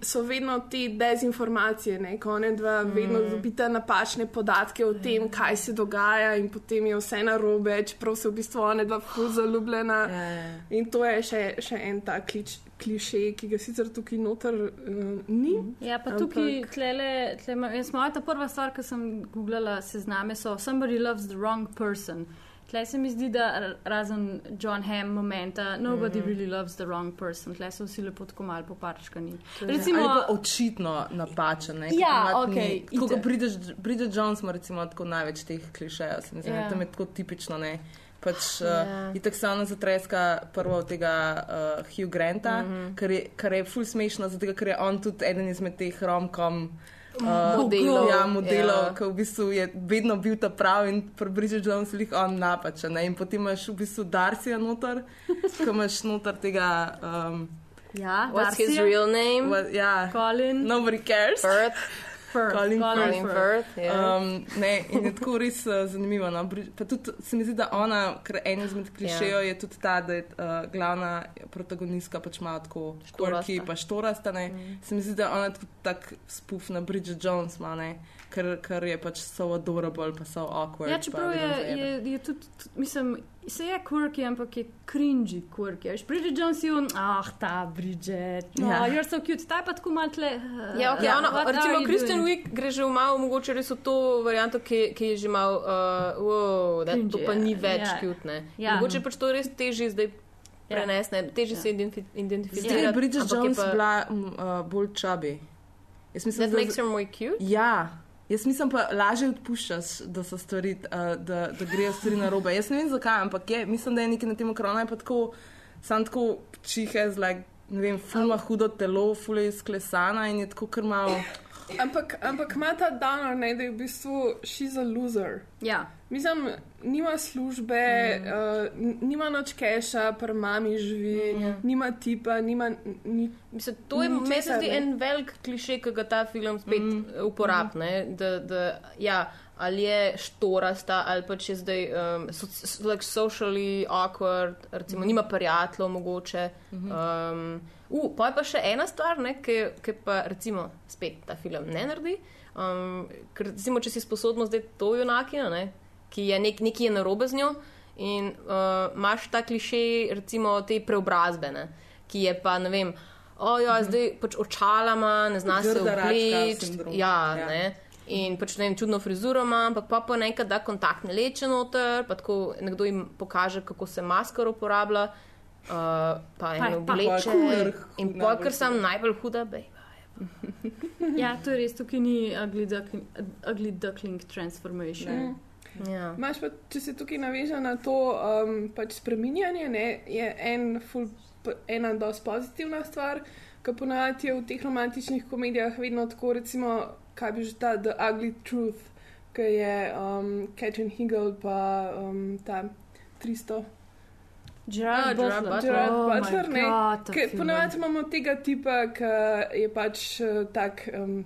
S2: so vedno te dezinformacije, ne, ko ne dva mm. vedno dobita napačne podatke o tem, kaj se dogaja in potem je vse narobe, čeprav so v bistvu one dva ful zaljubljena.
S7: ja, ja.
S2: In to je še, še en ta klič, kliše, ki ga sicer tukaj noter uh, ni.
S6: Ja, pa
S2: Ampak-
S6: tukaj, tlele, tlele, jaz moja ta prva stvar, ki sem googlala sezname, so Somebody loves the wrong person. Tle se mi zdi, da ra- razen John Hamm momenta, nobody mm -hmm. really loves the wrong person. Tle so vsi lepo tako malo poparčkani. Recimo,
S7: očitno napačen. Ne?
S6: Ja, itak.
S7: kot Bridget, Bridget Jones ima recimo tako največ teh klišejev, se mi zdi,
S6: Ja.
S7: yeah. tam je tako tipično. Ne? Pač, uh,
S5: Ja.
S7: In tako se ona zatreska prvo od tega uh, Hugh Granta, mm -hmm. kar, je, kar je ful smešno, zato ker je on tudi eden izmed teh romkom. Uh,
S5: Modelov,
S7: ja, modelov,
S5: ja.
S7: ki v bistvu je vedno bil ta pravi in pri Bridget Jones je on napačen. ne. In potem imaš v bistvu Darcyja noter, ki imaš noter tega. Um,
S6: ja,
S5: What's his
S6: Darcyja,
S5: real name?
S7: what, ja,
S6: Colin
S7: nobody cares.
S5: Firth.
S6: Firth.
S7: Colin
S5: Colin
S6: Firth.
S5: Firth. ja.
S7: Um, ne, in je tako res uh, zanimivo. No? Pa tudi se mi zdi, da ona, ker en izmed klišejev je tudi ta, da je uh, glavna protagonistka pač malo tako štorki, pa štorasta. Mm. Se mi zdi, da ona tudi tak spuf na Bridget Jones ima, ne? Ker, ker je pač so adorable, pa so awkward.
S6: Ja,
S7: pa
S6: čeprav je, je, je tudi, tudi, mislim, se je quirky, ampak je cringy quirky. Veš, Bridget Jones je on, ah, ta Bridget, no,
S7: Ja.
S6: ja. you're so cute, ta je pa tako malo tle. Uh,
S5: Ja, okay,
S7: Ja,
S5: ona, recimo, Kristen? Wiig gre že v malo, mogoče res v to varianto, ki, ki je že malo, uh, wow, da to
S6: Cringy,
S5: pa
S6: ja.
S5: ni več
S6: Ja.
S5: cute. Ne.
S6: Ja.
S5: Mogoče pač to res težje zdaj
S6: Ja.
S5: prenesti, ne, težje
S6: Ja.
S5: se identifi-
S7: Zdaj je
S5: identificirati.
S7: Bridget
S5: ampak je
S7: Jones
S5: pa-
S7: bila uh, bolj čabi. Jaz mislim,
S5: That
S7: da
S5: makes her more cute?
S7: Ja, Jaz mislim pa, lažje odpuščaš, da so stvari, uh, da, da grejo stvari na robe. Jaz ne vem zakaj, ampak je, mislim, da je nekaj na tem ekranu, je pa tako, sam tako čihe z, like, ne vem, fulma hudo telo, fulje izklesana in je tako kar malo.
S2: Ampak, ampak ima ta ne, da je v bistvu she's a loser.
S6: Ja.
S2: Mislim, nima službe, mm. uh, nima noč keša, pri mami živi, mm. nima tipa, nima ni,
S5: Mislim, to je meni se zdi en velik kliše, ki ga ta film spet mm. uporablja. Da, da, ja, ali je štorasta, ali pa če je zdaj um, so, so, like socially awkward, recimo mm. nima prijateljev mogoče. Um, uh, pa je pa še ena stvar, ne, ki, ki pa recimo spet ta film ne naredi. Um, ker recimo, če si sposobno zdaj to junakino, ne, ki je nek, nekaj je narobe z njo. In uh, imaš ta kliše, recimo te preobrazbe, ne, ki je pa ne vem, o, ja, zdaj pač očalama, ne zna se obleči. Ja,
S7: ja.
S5: ne. In pač ne vem, čudno frizuro ima, ampak pa pa nekaj da kontaktne leče noter, pa tako nekdo jim pokaže, kako se maskaro uporablja, uh, pa
S6: Pa-
S5: eno obleče. In
S7: najbolj
S5: ker sem najbolj huda, bej.
S6: ja, to je res, tukaj ni ugly duckling, ugly duckling transformation.
S7: Ne.
S5: Ja.
S2: Imaš pa, če se tukaj naveže na to um, pač spreminjanje, ne, je en ful, ena dosti pozitivna stvar, ki ponavadi je v teh romantičnih komedijah vedno tako, recimo, kaj bi že ta The Ugly Truth, ki je um, Catherine Hegel pa um, ta 300.
S6: Gerard
S5: Ah, Gerard
S6: Butler.
S5: Butler.
S2: Gerard
S6: Oh my
S2: Butler, ne,
S6: God.
S2: Ponavadi imamo tega tipa, ki je pač eh, tak. Um,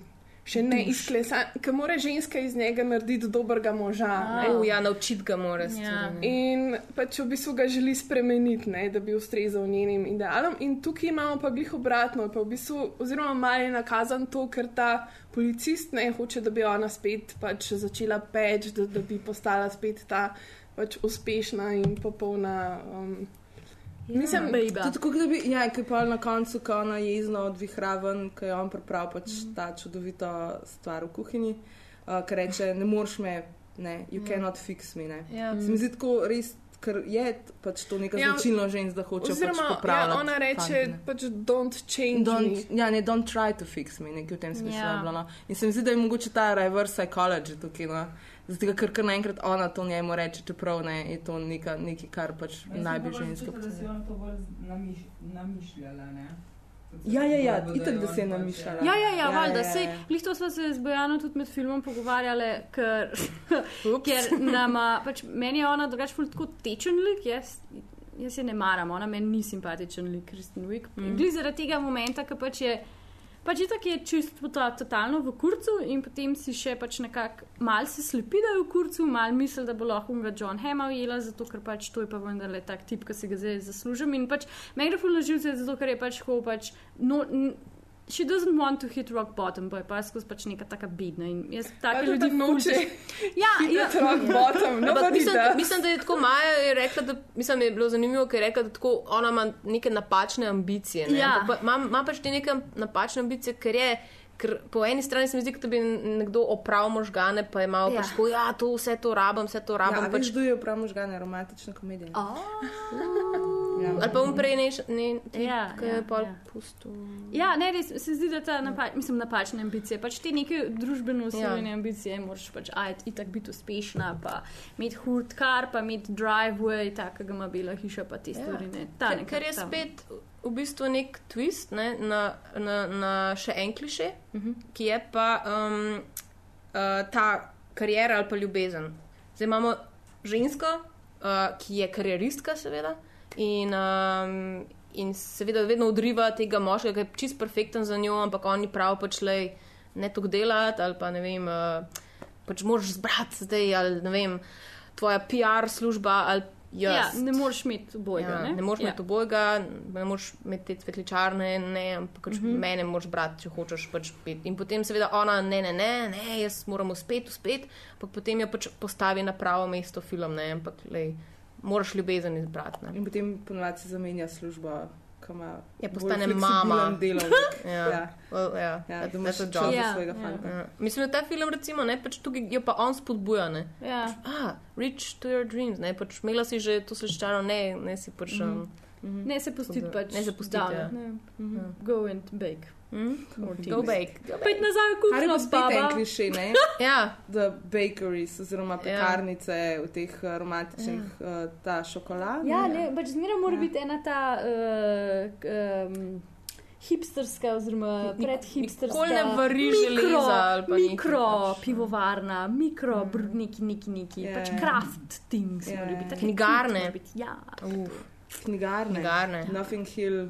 S2: Še ne izklesan, ki mora ženska iz njega narediti dobrega moža. ne.
S5: Uh, ja, naučiti ga mora.
S6: Ja.
S2: In pač v bistvu ga želi spremeniti, ne, da bi ustrezal njenim idealom. In tukaj imamo pa glih obratno, pa v bistvu, oziroma malo je nakazan to, ker ta policist ne hoče, da bi ona spet pač začela peč, da, da bi postala spet ta pač uspešna in popolna. Um, mislim,
S6: Bejba.
S7: Tudi tako, da bi, ja, ki pa na koncu, ko ona jezno odvihra ven, ko je on pripravil pač ta čudovito stvar v kuhinji, uh, ki reče, ne moreš me, ne, you cannot fix me. Ne.
S5: Ja.
S7: Se mi zdi tako res, ker je pač to neka
S2: Ja,
S7: značilno žensk, da hoče pač
S2: oziroma, ja, ona reče
S7: ne.
S2: pač don't change.
S7: Don't,
S2: me.
S7: ja, ne, don't try to fix me, nekaj v tem smislu.
S6: Ja.
S7: je bilo, No. In se mi zdi, da je mogoče ta reverse psychology tukaj. No. Zato, ker kar naenkrat ona to njemu reče, čeprav ne, je to neka, nekaj, kar pač naj bi ženska
S8: Da si ona to bolj namiš, namišljala, ne?
S7: Ja, ja, ja,
S8: Podobno,
S7: itak,
S8: je
S7: da
S8: on
S7: se je
S8: pač,
S7: namišljala.
S6: Ja, ja, ja,
S7: Ja,
S6: valjda.
S7: ja,
S6: Sej,
S7: ja.
S6: glih to smo se z Bojano tudi med filmom pogovarjali, ker, ker nama, pač meni je ona drugače ful tako tečen lik, jaz, jaz je ne maram, ona meni ni simpatičen lik, Kristen Wiig. Mm. Glih zaradi tega momenta, ki pač je. Pač je tako, je čisto to, totalno v kurcu, in potem si še pač nekako mal se slepi, da je v kurcu, mal misli, da bo lahko ga John Hema ujela, zato ker pač to je pa vendarle tak tip, ki si ga zdaj zaslužim. In pač meni gre fulno živce, zato ker je pač tako pač. No, She doesn't want to hit rock bottom, pa je pa skozi pač neka taka bedna. In jaz take
S2: Ali
S6: ljudi
S2: da noče
S6: Ja, ja,
S2: rock bottom,
S5: Ampak
S2: nobody
S5: mislim,
S2: does.
S5: mislim, da je tako Maja je rekla, da mislim, je bilo zanimivo, ker je rekla, da tako ona ima neke napačne ambicije. Ne?
S6: Ja.
S5: Pa- Ima, ima pač te neke napačne ambicije, ker je. Ker po eni strani se mi zdi, kot da bi nekdo opravil možgane, pa je malo
S6: Ja.
S5: ja. pač tako, ja, to vse to rabim, vse to
S7: Ja,
S5: rabim.
S7: a
S5: pač,
S7: kdo je prav možgane, romantična komedija. Ja.
S5: ali pa um prej ne, ne ti,
S6: Ja,
S5: ki
S6: ja,
S5: je pa
S6: ja.
S5: pustil.
S6: ja, ne, res se zdi, da ta napa mislim, napačne ambicije, pač te neke družbeno usiljene
S5: Ja.
S6: ja. ambicije, moraš pač ajti itak biti uspešna, pa imeti hud kar, pa imeti driveway, tako ga ima bela hiša, pa te stvari. Ne. Ta
S5: Ker,
S6: neka
S5: ker je
S6: tam-
S5: spet v bistvu nek twist ne, na, na, na še en kliše, uh -huh. ki je pa um, uh, ta karijera ali pa ljubezen. Zdaj imamo žensko, uh, ki je karieristka, seveda, in, um, in seveda vedno odriva tega moškega, ki je čist perfekten za njo, ampak on ni prav pač le ne tok delati ali pa ne vem. Uh, Pač moraš zbrati zdaj, ali ne vem, tvoja PR služba ali jaz.
S6: Ja, ne moreš imeti obojega.
S5: Ja,
S6: ne?
S5: ne moreš
S6: ja.
S5: imeti obojega, ne moreš imeti te cvetličarne, ne, ampak pač uh
S6: Mhm.
S5: -huh. mene moraš brati, če hočeš pač pet. In potem seveda ona, ne, ne, ne, ne jaz moram uspeti, uspeti, ampak potem jo pač postavi na pravo mesto film, ne, ampak lej, moraš ljubezen izbrati. Ne.
S7: In potem ponovadi se zamenja služba.
S5: Ja, postane mama. Ja,
S7: ja.
S5: ja,
S7: Ja, da imaš
S5: job.
S7: za
S6: Ja,
S7: svojega
S6: ja.
S7: fanta.
S5: Ja. Mislim, da ta film, recimo, ne, pač tukaj jo pa on spodbuja. Ne.
S6: Ja.
S5: Ah, reach to your dreams, ne, pač imela si že to slečaro, ne, ne si pač. Um,
S6: Ne se pustiti pač.
S5: ne se pustiti,
S6: down,
S5: ja.
S6: Ne. Go and bake.
S5: Go bake. Go bake.
S6: Pejt nazaj v
S7: Kar je
S6: kuhinjo,
S7: pa spet en kliše, ne?
S5: Ja,
S7: The bakeries oziroma pekarnice v teh eh, romantičnih, ja. ta šokolada.
S6: Ja, ne, pač zmeraj mora biti ena ta uh, um, hipsterska, oziroma predhipsterska.
S5: nikoli ne vari železa ali pa nekaj
S6: mikro
S5: pač. Mm.
S6: pivovarna, mikro br, neki, neki, neki,
S7: Ja,
S6: yeah. pač
S7: ja.
S6: craft things.
S7: Ja,
S6: Yeah.
S7: ja.
S6: Biti,
S5: Knjigarne.
S6: morajo biti, Ja.
S5: Uf,
S7: Knjigarne.
S5: knjigarne.
S7: Nothing Hill.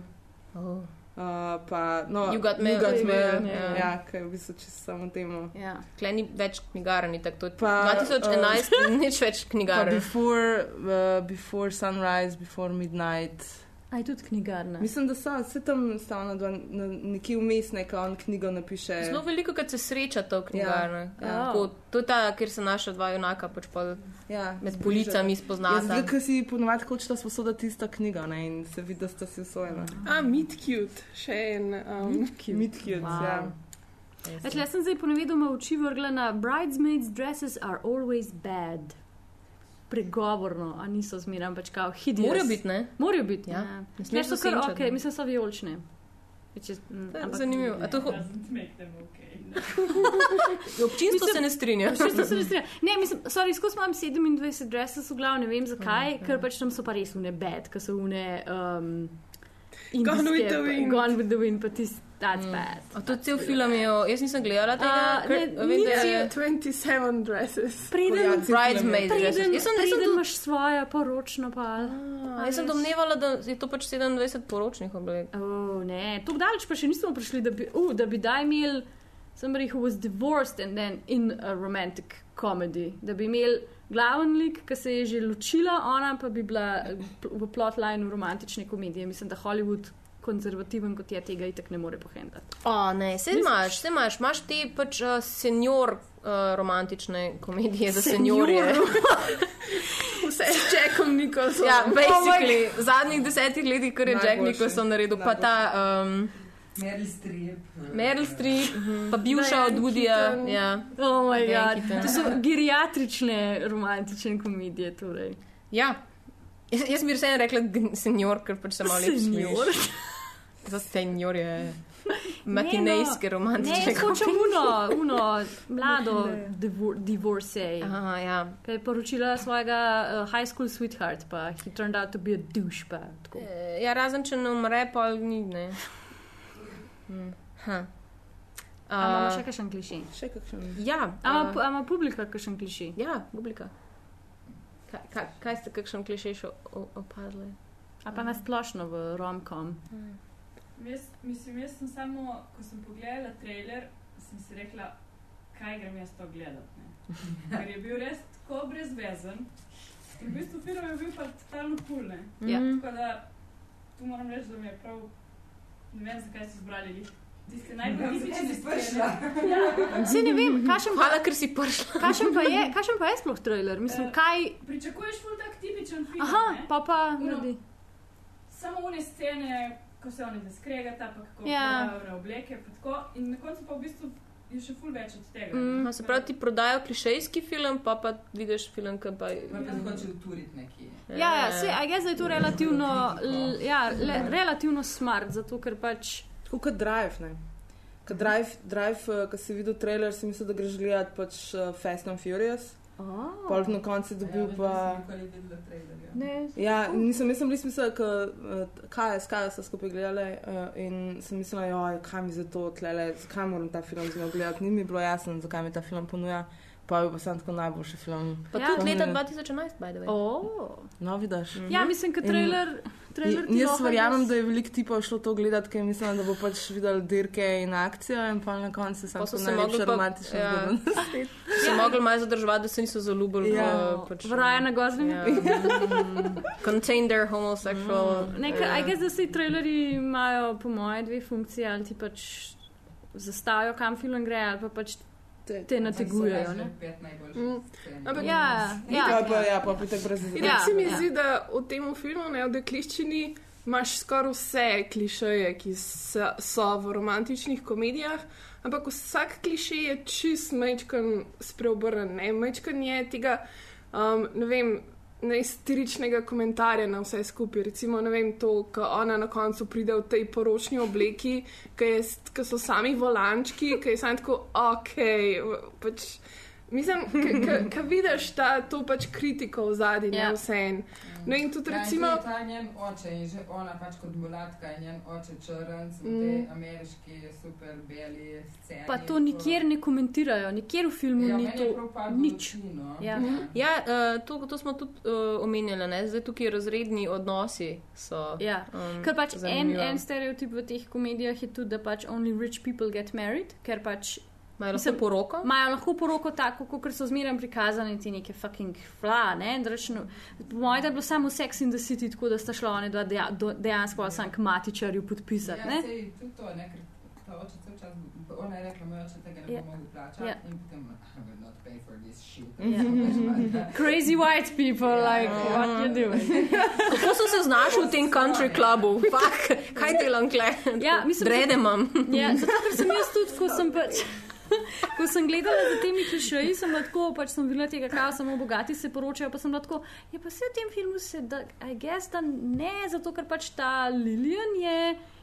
S5: Oh.
S7: Uh, pa, no,
S5: You got mail.
S7: You got mail.
S5: Ja.
S7: Ja, ja kaj je v bistvu čisto samo temu.
S6: Ja.
S5: Klej ni več knjigarni, tako to je
S7: Pa,
S5: 2011, nič več
S7: Pa
S5: knjigarn.
S7: before, uh, before sunrise, before midnight.
S6: Aj tudi knjigarna.
S7: Mislim, da so vse tam stavno, da na, nekje vmes neka on knjigo napiše.
S5: Zelo veliko, kad se srečata v knjigarni.
S7: Ja.
S5: Ja. Tako, To je ta, kjer se naša dva junaka pač pol
S7: ja,
S5: med policami
S7: Ja,
S5: spoznata.
S7: zato, ker si ponovadi hočela sposoditi tisto knjigo ne, in se vidi, da sta si usvojena.
S2: A, Meet Cute, še en. Um,
S7: Meet cute,
S6: Wow.
S7: ja.
S6: Več, jaz sem zdaj ponevedoma oči vrgla na bridesmaids dresses are always bad. Pregovorno, a niso zmeraj pač kao hideous.
S5: Morajo biti, ne?
S6: Morajo biti,
S5: Ja.
S6: ja.
S5: Ne smeš
S6: so kar ok,
S5: ne.
S6: mislim, so vijolične. Which is, mm, ampak-
S5: Zanimivo. A to ho-
S4: Doesn't make them okay.
S5: občinstvo se ne strinja.
S6: Čisto se ne strinjam. Ne, mislim, sorry, skozi imam 27 dresses v glavu, ne vem zakaj,
S5: Mm,
S6: ker pač tam so pa res une bed, ker so une. Um,
S2: Gone with the Wind.
S6: Gone with the wind, pa tisti, that's
S5: Mm.
S6: bad.
S5: A to cel film je, o- jaz nisem gledala tega.
S6: Ne,
S5: vem, da je
S2: 27 dresses.
S6: Preden,
S7: Ja,
S5: Bridesmaid Jaz sem,
S6: preden
S5: tu-
S6: imaš svojo poročno pa.
S5: a, jaz sem domnevala, da je to pač 27 poročnih oblek.
S6: Oh, ne, tako daleč pa še nismo prišli, da bi, uh, da bi daj imel somebody who was divorced and then in a romantic comedy. Da bi imel glaven lik, ki se je že ločila, ona pa bi bila v plotline romantične komedije. Mislim, da Hollywood. Konzervativen kot je, tega itak ne more pohendati.
S5: O, ne, se imaš, se imaš, imaš te pač uh, senior uh, romantične komedije za seniorje.
S2: Vse s Jackom Nicholsonom.
S5: Ja, basically, v zadnjih desetih letih, kar je Jack
S7: Najboljši.
S5: Nicholson naredil, pa ta um,
S8: Meryl Streep.
S5: Meryl Streep, pa bivša od.
S2: Keaton.
S5: Ja.
S6: Oh, to so geriatrične romantične komedije. Torej.
S5: ja. Jaz, jaz bi vseeno rekla senior, ker pač se malo
S6: Senior.
S5: Za seniorje. Matinejske
S6: Ne,
S5: romantične
S6: jaz hočem uno, uno mlado divor divorcee.
S5: Aha, ja.
S6: Ki je poročila svojega uh, high school sweetheart, pa he turned out to be a douche. Pa, tako.
S5: Eh, ja, razen če ne umre, pa ni. Ne. Hm. Ha.
S6: A imamo
S5: Uh,
S6: še kakšen klišej?
S7: Še kakšen.
S5: ja, uh,
S6: ima publika kakšen klišej?
S5: ja, publika. Kaj, kaj, kaj ste kakšen klišej še o- opazili?
S6: A pa nasplošno v romkom?
S4: Jaz, mislim, jaz sem samo, ko sem pogledala trailer, sem si rekla, kaj grem jaz to gledati. Ne? Ker je bil res tako brezvezen. In v bistvu film je bil pa totalno kul. Cool,
S6: Ja.
S4: Tako da tu moram reči, da mi je prav, ne vem, zakaj ste izbrali. Tiste najbolj tipične stvari. Ja.
S6: Se ne vem, kakšen pa,
S5: Hvala, ker si prišla.
S6: kakšen pa, je, kakšen pa je sploh trailer? Mislim,
S4: Eh,
S6: kaj.
S4: Pričakuješ ful tak tipičen film.
S6: Aha,
S4: ne?
S6: pa pa
S4: No. Samo une scene, ko se oni zaskregata, pa kako
S6: Ja.
S4: ja. obleke, pa tako. In na koncu pa v bistvu je še ful več od tega.
S6: Mm.
S5: No, se pravi, ti prodajo klišejski film, pa pa vidiš film, ki pa je.
S8: Pa bi hočel turiti nekje.
S6: Ja, ja, se, a jaz je to relativno, l, ja, le, relativno smart, zato ker pač.
S7: Tako kot Drive. Ne? Kot Drive, drive uh, ko si videl trailer, si mislil, da greš gledati pač uh, Fast and Furious.
S6: Oh.
S7: Pol na koncu je dobil pa.
S8: Videla trailerja.
S6: Ne,
S7: Ja, nisem, nisem res mislila, kaj je, kaj so skupaj gledali uh, in sem mislila, joj, kaj mi za to tlele, zakaj moram ta film z njo gledati. Ni mi bilo jasno, zakaj mi ta film ponuja, pa je pa sam tako najboljši film.
S5: Pa
S6: Ja.
S5: tudi leta 2011, by the way.
S6: oh.
S7: No, vidiš.
S6: Ja, mislim, da trailer. Trailer ti
S7: jaz verjamem, da je veliko tipov šlo to gledati, ker mislim, da bo pač videl dirke in akcijo in pa na koncu samo
S5: so
S7: tako
S5: se mogli pa-
S7: romantična
S5: ja.
S7: zgodba.
S5: Se mogli malo zadržati, da se niso zaljubili
S7: Ja.
S5: v pač,
S6: V Rajana Goslinga.
S5: Ja. Contain their homosexual.
S6: Nekaj,
S5: Ja.
S6: aj gess, da se trailerji imajo, po moje, dve funkcije, ali ti pač zastavijo, kam film gre, ali pa pač
S7: Te-
S6: te nategujejo.
S2: Mm. Ampak-
S6: Ja,
S7: Ja,
S6: ja.
S7: pa, ja, pa pitek brez
S2: In
S6: Ja,
S2: ja, se mi
S6: ja.
S2: zdi, da v tem filmu, ne, v dekliščini, imaš skoraj vse klišeje, ki so, so v romantičnih komedijah, ampak vsak kliše je čist mečkan spreobrnen. Ne? Mečkan je tega, um, ne vem, Najstiričnega komentarja na vse skupaj. Recimo, ne vem, to, ko ona na koncu pride v tej poročni obleki, ki so sami volančki, ki je sam tako, ok. Pač, mislim, ki vidiš ta, to pač kritiko v zadnji,
S6: Ja.
S2: yeah. vse en. No in tudi recimo.
S8: Ja, in ta njen oče in že ona pač kot mulatka in njen oče črn, v
S2: Mm.
S8: tej ameriški super beli sceni.
S6: Pa to nikjer ne komentirajo, nikjer v filmu
S8: ja,
S6: ni to. nič.
S8: oči, no.
S6: Ja.
S5: Ja, uh, to, to smo tudi uh, omenjali, ne? zdaj tukaj razredni odnosi so.
S6: Ja.
S5: Um,
S6: Ker pač en,
S5: zanimivo.
S6: en stereotip v teh komedijah je tudi, da pač only rich people get married, ker pač
S5: Imajo lahko
S6: Mislim,
S5: poroko?
S6: imajo lahko poroko tako, kot so zmeraj prikazane ti neke fucking fla. Ne? Dračno, po mojem, da je bilo samo Sex in the City, tako da sta šla oni dva deja, do, dejansko sam k matičarju podpisati.
S8: Ja,
S6: ne?
S8: sej, tudi to, ne, ker ta oče cel čas, ona je rekla, moj oče tega ne
S6: Ja.
S8: bo mogel plačati
S6: Ja.
S8: in potem, I will not pay for this shit.
S6: Ja. Crazy white people, like, what you doing?
S5: Kako so se znašli v tem country klubu? Fak, kaj delam kle?
S6: Ja, mislim,
S5: Drede imam.
S6: Ja, zato ker sem jaz tudi, ko sem pač. Ko sem gledala za temi klišeji, sem bila tako, pač sem videla tega, kaj samo bogati se poročajo, pa sem bila tako, je pa vse v tem filmu se, da, I guess, da ne, zato ker pač ta Lilian je,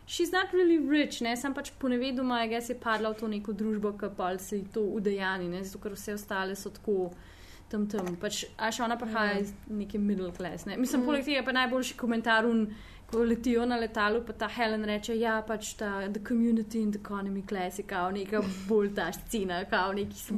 S6: she's not really rich, ne, sem pač ponevedoma, I guess, je padla v to neko družbo, ki pa se ji to udejani, ne, zato ker vse ostale so tako. Tam, tam, pač, a še ona prihaja iz neke middle class. Ne? Mislim, poleg tega je pa najboljši komentar, un, ko letijo na letalu, pa ta Helen reče, ja, pač ta the community in the economy class je kao neka bolj ta scena, kao neki
S5: se.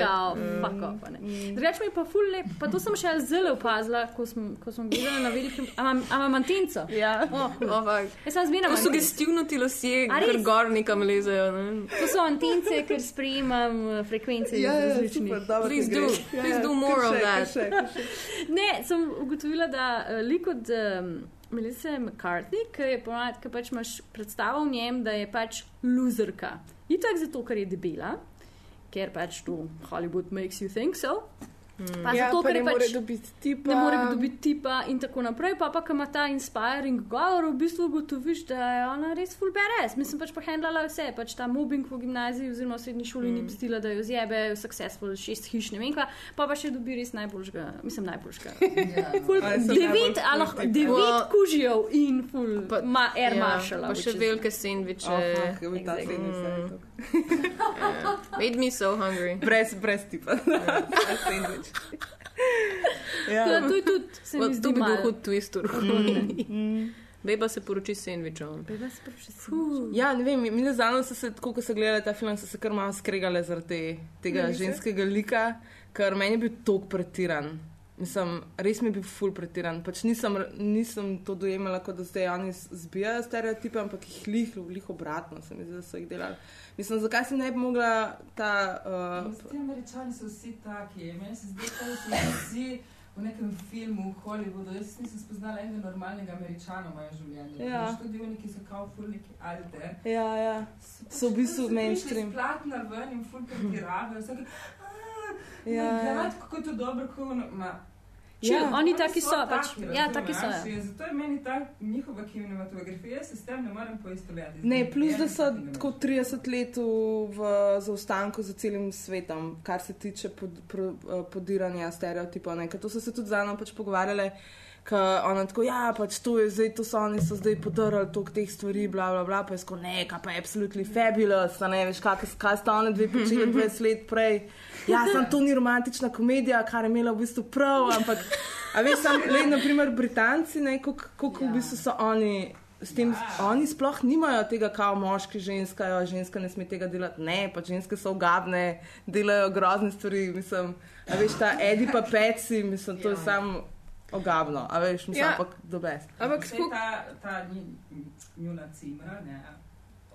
S6: Kao,
S5: Mm.
S6: off, a ne. Drugač mi je pa ful lep, pa to sem še zelo opazila, ko sem, ko sem gledala na velikem, a imam- antenco.
S7: Ja.
S6: Oh, cool.
S5: Oh.
S6: Jaz sem zmeraj.
S5: Kako sugestivno ti lasje,
S6: res?
S5: ker gor nekam lezejo. Ne?
S6: To so antence, ker sprejemam uh, frekvence iz
S7: Ja, ja,
S6: različnih.
S7: super, dobro.
S5: Please
S7: ti
S5: do.
S7: greš. Ja,
S5: Please
S7: ja,
S5: do more
S7: kar
S5: of
S7: še,
S5: that.
S7: kar še, kar še.
S6: Ne, sem ugotovila, da uh, lik od um, Melissa McCarthy, ki je ponad, ki pač imaš predstavo v njem, da je pač loserka. Itak zato, ker je debela, ker pač to Hollywood makes you think so. Pa
S2: Ja,
S6: zato,
S2: pa
S6: ker
S2: ne
S6: je
S2: more
S6: pač
S2: dobiti tipa.
S6: ne more dobiti tipa in tako naprej. Pa pa, ki ima ta inspiring govor, v bistvu ugotoviš, da je ona res full badass. Mislim pač pohendlala vse, pač ta mobbing v gimnaziji oziroma v srednji šoli mm. ni pustila, da jo zjebe, successful, šest hiš, ne vem kva, pa pa še dobi res najboljšega, mislim najboljšega.
S8: Ja.
S6: Ful,
S7: Ali
S6: devet,
S7: najbolj
S6: a lahko devet kužijev in full,
S5: pa-
S6: ma air
S5: Ja,
S6: marshal.
S5: pa še velike sendviče.
S7: Oh, fuck,
S6: Exactly.
S7: je tako.
S5: Made me so hungry.
S7: Brez, brez tipa. Brez sendvič. Ja.
S6: To je tudi, se mi zdi, malo.
S5: hud twist.
S7: Mm.
S5: Beba se poroči s sendvičem.
S6: Beba se prav še fuh.
S7: Ja, ne vem, mi so se, tako ko so gledali ta film, so se kar malo skregale zaradi te, tega
S2: Ne,
S7: ženskega lika, ker meni je bil tok pretiran. Mislim, res mi je bil ful pretiran. Pač nisem, nisem to dojemala, kot da zdaj oni zbijajo stereotipe, ampak jih lih, lih obratno se mi zdi, da so jih delali. Mislim, zakaj si ne bi mogla ta. Uh,
S8: Ti američani so vsi taki. Meni se zdi, da so vsi v nekem filmu v Hollywoodu. Jaz nisem spoznala enega normalnega američana v mojem življenju.
S7: Ja.
S8: Tudi oni, ki so kao ful neki alte.
S7: ja, ja. So v bistvu mainstream.
S8: Splatna ven in ful pretiravajo. Vsake,
S7: Ja,
S8: ja. Kako je to dobro, ono, ma,
S6: Če
S7: Ja.
S6: oni taki so,
S8: taki,
S6: pač, ja, taki so.
S8: razumeš?
S6: Ja.
S8: In Zato je meni ta njihova kinematografija, jaz se s tem ne morem poistovetiti.
S7: Ne, plus da so tako 30 let v, v zaostanku za celim svetom, kar se tiče pod, pro, eh, podiranja stereotipov. ne. Ker To so se tudi z Ano pač pogovarjale, ker ona tako, ja, pač to je zdaj, to so oni so zdaj podarili toliko teh stvari, bla, bla, bla, pa je sko, ne, kaj pa je absolutely fabulous, ne veš, kaj, kaj sta oni dve počeli 20 let prej. Ja, sem to ni romantična komedija, kar je imela v bistvu prav, ampak, a veš, sam, le, naprimer, Britanci, ne, kako v
S8: Ja.
S7: bistvu so oni. S tem,
S8: Ja.
S7: Oni sploh nimajo tega, kao moški, ženska, jo, ženska ne sme tega delati. Ne, pa ženske so ogabne, delajo grozne stvari. Mislim, a veš, ta Edi pa peci, mislim, to je
S8: Ja.
S7: samo ogabno, a veš, mislim,
S2: Ja.
S7: ampak do best.
S2: Ampak spok,
S8: ta, ta njuna cimra, ne,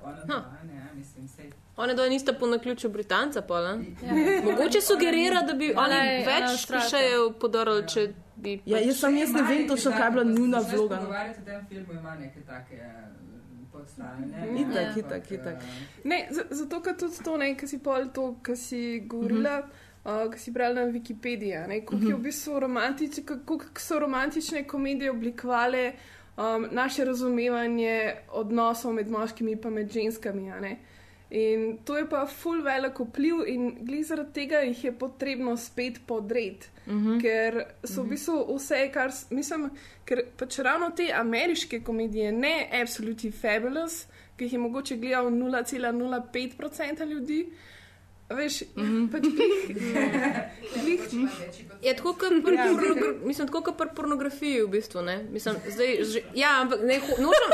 S8: ona dva, ne, mislim, sej.
S5: One dvoje nista po naključju Britanca, pa ne?
S6: Ja.
S5: Mogoče sugerira, da bi
S6: Ona
S5: oni
S6: ona je
S5: več
S6: Avstralka.
S5: klišejev podarili, če bi.
S7: Ja, jaz sem jaz ne vem točno, kaj je bila njuna vloga.
S8: Pogovarjati o tem filmu ima neke take eh, ne?
S7: Itak, itak, itak.
S2: ne, zato, ker tudi to, ne, ki si pol to, ki si govorila. Uh, ki si brala na Wikipediji, kako je v bistvu romantič, kako so romantične komedije oblikovale um, naše razumevanje odnosov med moškimi in med ženskami. In to je pa full velik vpliv, in glede zaradi tega jih je potrebno spet podreti. Uh -huh. Ker so v bistvu vse, kar mislim, ker pač ravno te ameriške komedije, ne Absolutely Fabulous, ki jih je mogoče gledal 0,05% ljudi. Veš, uh -huh. pač glih, glih,
S5: Je tako kot pri, ja. mislim, tako kot pri pornografiji, v bistvu. Ne? Mislim, zdaj, že, ja, ampak ne, nočem,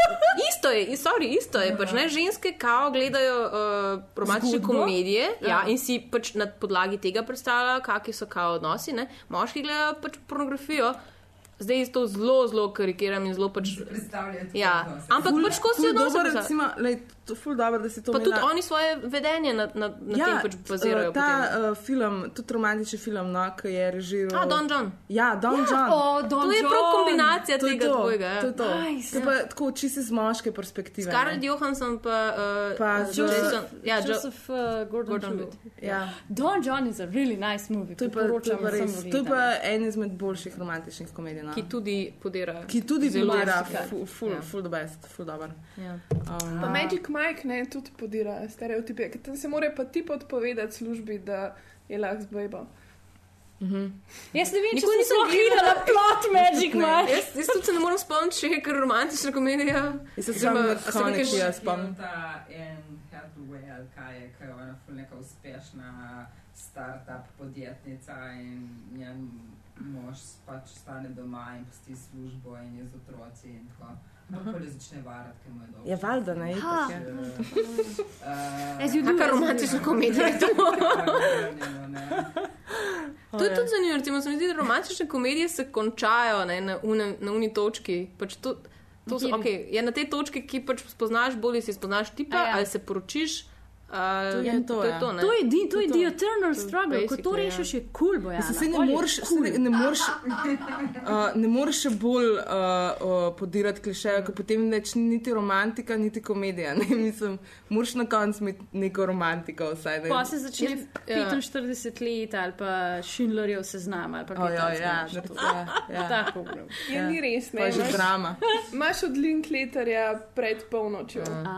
S5: isto je, sorry, isto je. Pač, ne, ženske kao gledajo uh, romantične
S6: Zgodbo?
S5: komedije ja.
S6: Ja.
S5: in si pač na podlagi tega predstavljajo, kakšni so kao odnosi. Ne? Moški gledajo pač pornografijo. Zdaj to zelo, zelo karikiram in zelo pač.
S8: Predstavljate.
S5: Ja, ampak pač ko si poza-
S7: recimo, lej, to ful dobro, da si to
S5: Pa tudi
S7: imela.
S5: oni svoje vedenje na, na, na ja, tem pač bazirajo.
S7: eh, ta
S5: potem.
S7: uh, film, tudi romantični film, no, ki je režiral.
S5: A, Don John.
S7: Ja, Don ja, John.
S6: O, Don
S5: To je
S6: John.
S5: prav kombinacija
S7: To je
S5: tega
S7: to.
S5: dvojega. ja.
S7: To je to.
S6: Nice.
S7: To je pa tako čisto iz moške perspektive.
S5: Scarlett Johansson pa, uh,
S7: Pa z-
S5: Jason, ja, jo,
S6: Joseph uh, Gordon,
S5: Gordon
S6: Gordon
S5: Levitt.
S7: Ja.
S6: Don John is a really nice movie.
S7: To je pa, to je pa, res, to je pa en izmed boljših romantičnih komedij. No.
S5: Ki tudi podira.
S7: ki tudi
S5: zelo
S7: podira, full, full,
S5: Ja.
S7: full the best, full dober.
S5: Ja.
S7: Um,
S2: Pa Magic Mike ne, tudi podira stereotipe, ker tam se mora pa ti odpovedati službi, da je lahko z bejbo.
S7: mhm.
S6: Jaz ne vem, če
S5: Nikoli
S6: sem
S5: nisem
S6: videla plot Magic Mike.
S5: Jaz, jaz tudi se ne morem spomniti, če je kar romantična komedija.
S7: Jaz se samo konec
S5: še-
S7: jaz spomnim.
S8: Hathaway, kaj je, ki je ona neka uspešna start-up podjetnica in njen mož pač stane doma in pusti službo in je z otroci in tako. Ampak pa začne varati, ker mu je dobro.
S7: Je valjda, ne, itak
S6: Ha.
S7: je.
S8: Uh,
S6: As you do.
S5: Kakšna romantična komedija je to?
S8: ne.
S5: To je tudi zanimivo. Recimo, se mi zdi, da romantične komedije se končajo ne, na, unem, na uni točki. Pač to, to so, okay, je na tej točki, ki pač spoznaš, bolj si spoznaš tipa,
S6: A ja.
S5: ali se poročiš. Uh,
S7: To je to,
S5: to, je
S7: ja.
S5: to ne.
S6: To je, di, to je
S7: To-
S6: the eternal struggle. Ko to
S5: ja.
S6: rešiš, je kul, cool, boja.
S7: Saj ne moreš, saj ne, ne moreš, uh, ne moreš še bolj uh, uh, podirati klišeja, ker potem več ni niti romantika, niti komedija. Ne? Mislim, moraš na koncu imeti neko romantiko vsaj. Ne?
S6: Pa se začne
S5: Ja.
S6: 45 let ali pa Schindlerjev seznam ali pa kaj
S7: ja, ja,
S6: takega.
S7: ja, ja.
S6: Tako.
S2: Je
S7: Ja.
S2: ni res, ne.
S7: je že
S2: Imaš,
S7: drama.
S2: imaš od Linkletterja pred polnočjo.
S6: A.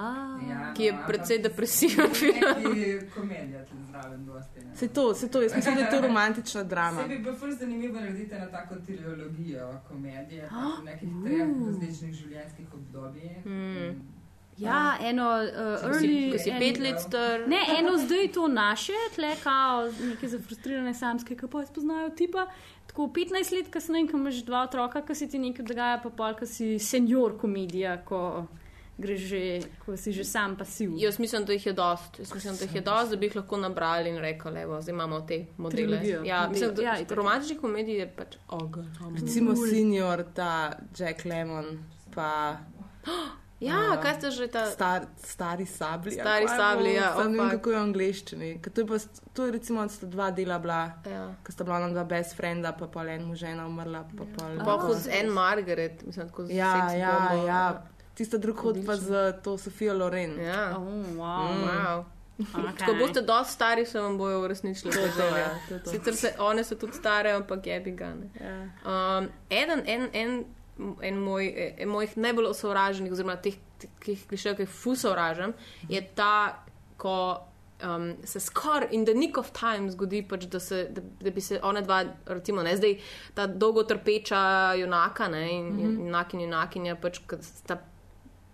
S8: Ja,
S5: Ki je precej depresiven
S8: Neki komedija tudi zraven dosti.
S7: Se to, se to, jaz mislim, da je to romantična drama.
S8: Se bi bilo ful zanimivo narediti na tako trilogijo komedije, nekih treh različnih življenjskih obdobjih.
S5: Mm.
S6: Ja, eno uh,
S5: Ko si,
S6: early.
S5: ko si
S6: en-
S5: pet let star.
S6: Ne, eno zdaj to naše, tle kao neke zafrustrirane samske, ki pa spoznajo tipa. Tako 15 let kasneje, ko imaš dva otroka, ki se ti nekaj dogaja, pa pol, ko si senior komedija, ko greš že, ko si že sam pasiv.
S5: Jaz mislim, da jih je dost. Jaz mislim, da jih je dost, da bi jih lahko nabrali in rekli, evo, zdaj imamo te modele.
S6: Trilogijo.
S5: Ja, mislim, da
S6: Ja,
S5: ja,
S6: itak.
S5: romantičnih komedij je pač ogromno.
S7: Recimo senior, ta Jack Lemon, pa
S5: Ja, kaj ste že ta?
S7: star, stari sabli.
S5: Stari sablji, ja,
S7: Sam ne
S5: oh,
S7: vem, kako je v angleščini. Ker To je, pa, to je recimo, da sta dva dela bila.
S5: Ja.
S7: Ko sta bila ona dva best frenda, pa pa en mu žena umrla. Pa, pa,
S5: Pa hod z en Margaret, mislim, tako z
S7: ja,
S5: sex
S7: ja,
S5: bombo.
S7: ja. Tista drug hod pa z to Sofijo Loren.
S5: Ja.
S6: Oh, wow.
S5: Mm. Wow.
S6: Okay.
S5: Ko boste dosti stari, se vam bojo uresničili.
S7: To to, ja, to to.
S5: Sicer se, one so tudi stare, ampak je bi ga ne.
S7: Ja.
S5: Um, eden, en, en, en moj, en mojih najbolj osovraženih, oziroma teh, ki jih klišejo, ki jih fu sovražam, je ta, ko um, se skoraj in the nick of time zgodi, pač, da, se, da, da bi se one dva, recimo, ne zdaj ta dolgo trpeča junaka ne, in mm -hmm. junak in junakinja, pač, ki sta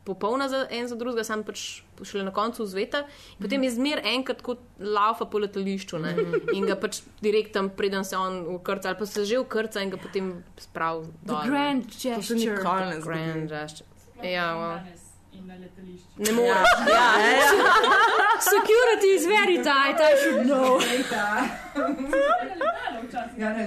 S5: popolna za en za drugega, sam pač šele na koncu zveta. Potem je zmer enkrat kot laufa po letališču ne? in ga pač direkt tam, preden se on ukrca, ali pa se že ukrca in ga potem sprav
S6: The
S5: dol. ne.
S6: grand
S7: To se
S6: gesture.
S7: nikoli ne
S5: Grand
S7: zgodi.
S5: gesture. Ja, wow.
S4: In na letališču.
S5: Ne moreš. Ja.
S6: Security is very tight, I should know.
S8: Ja, ne.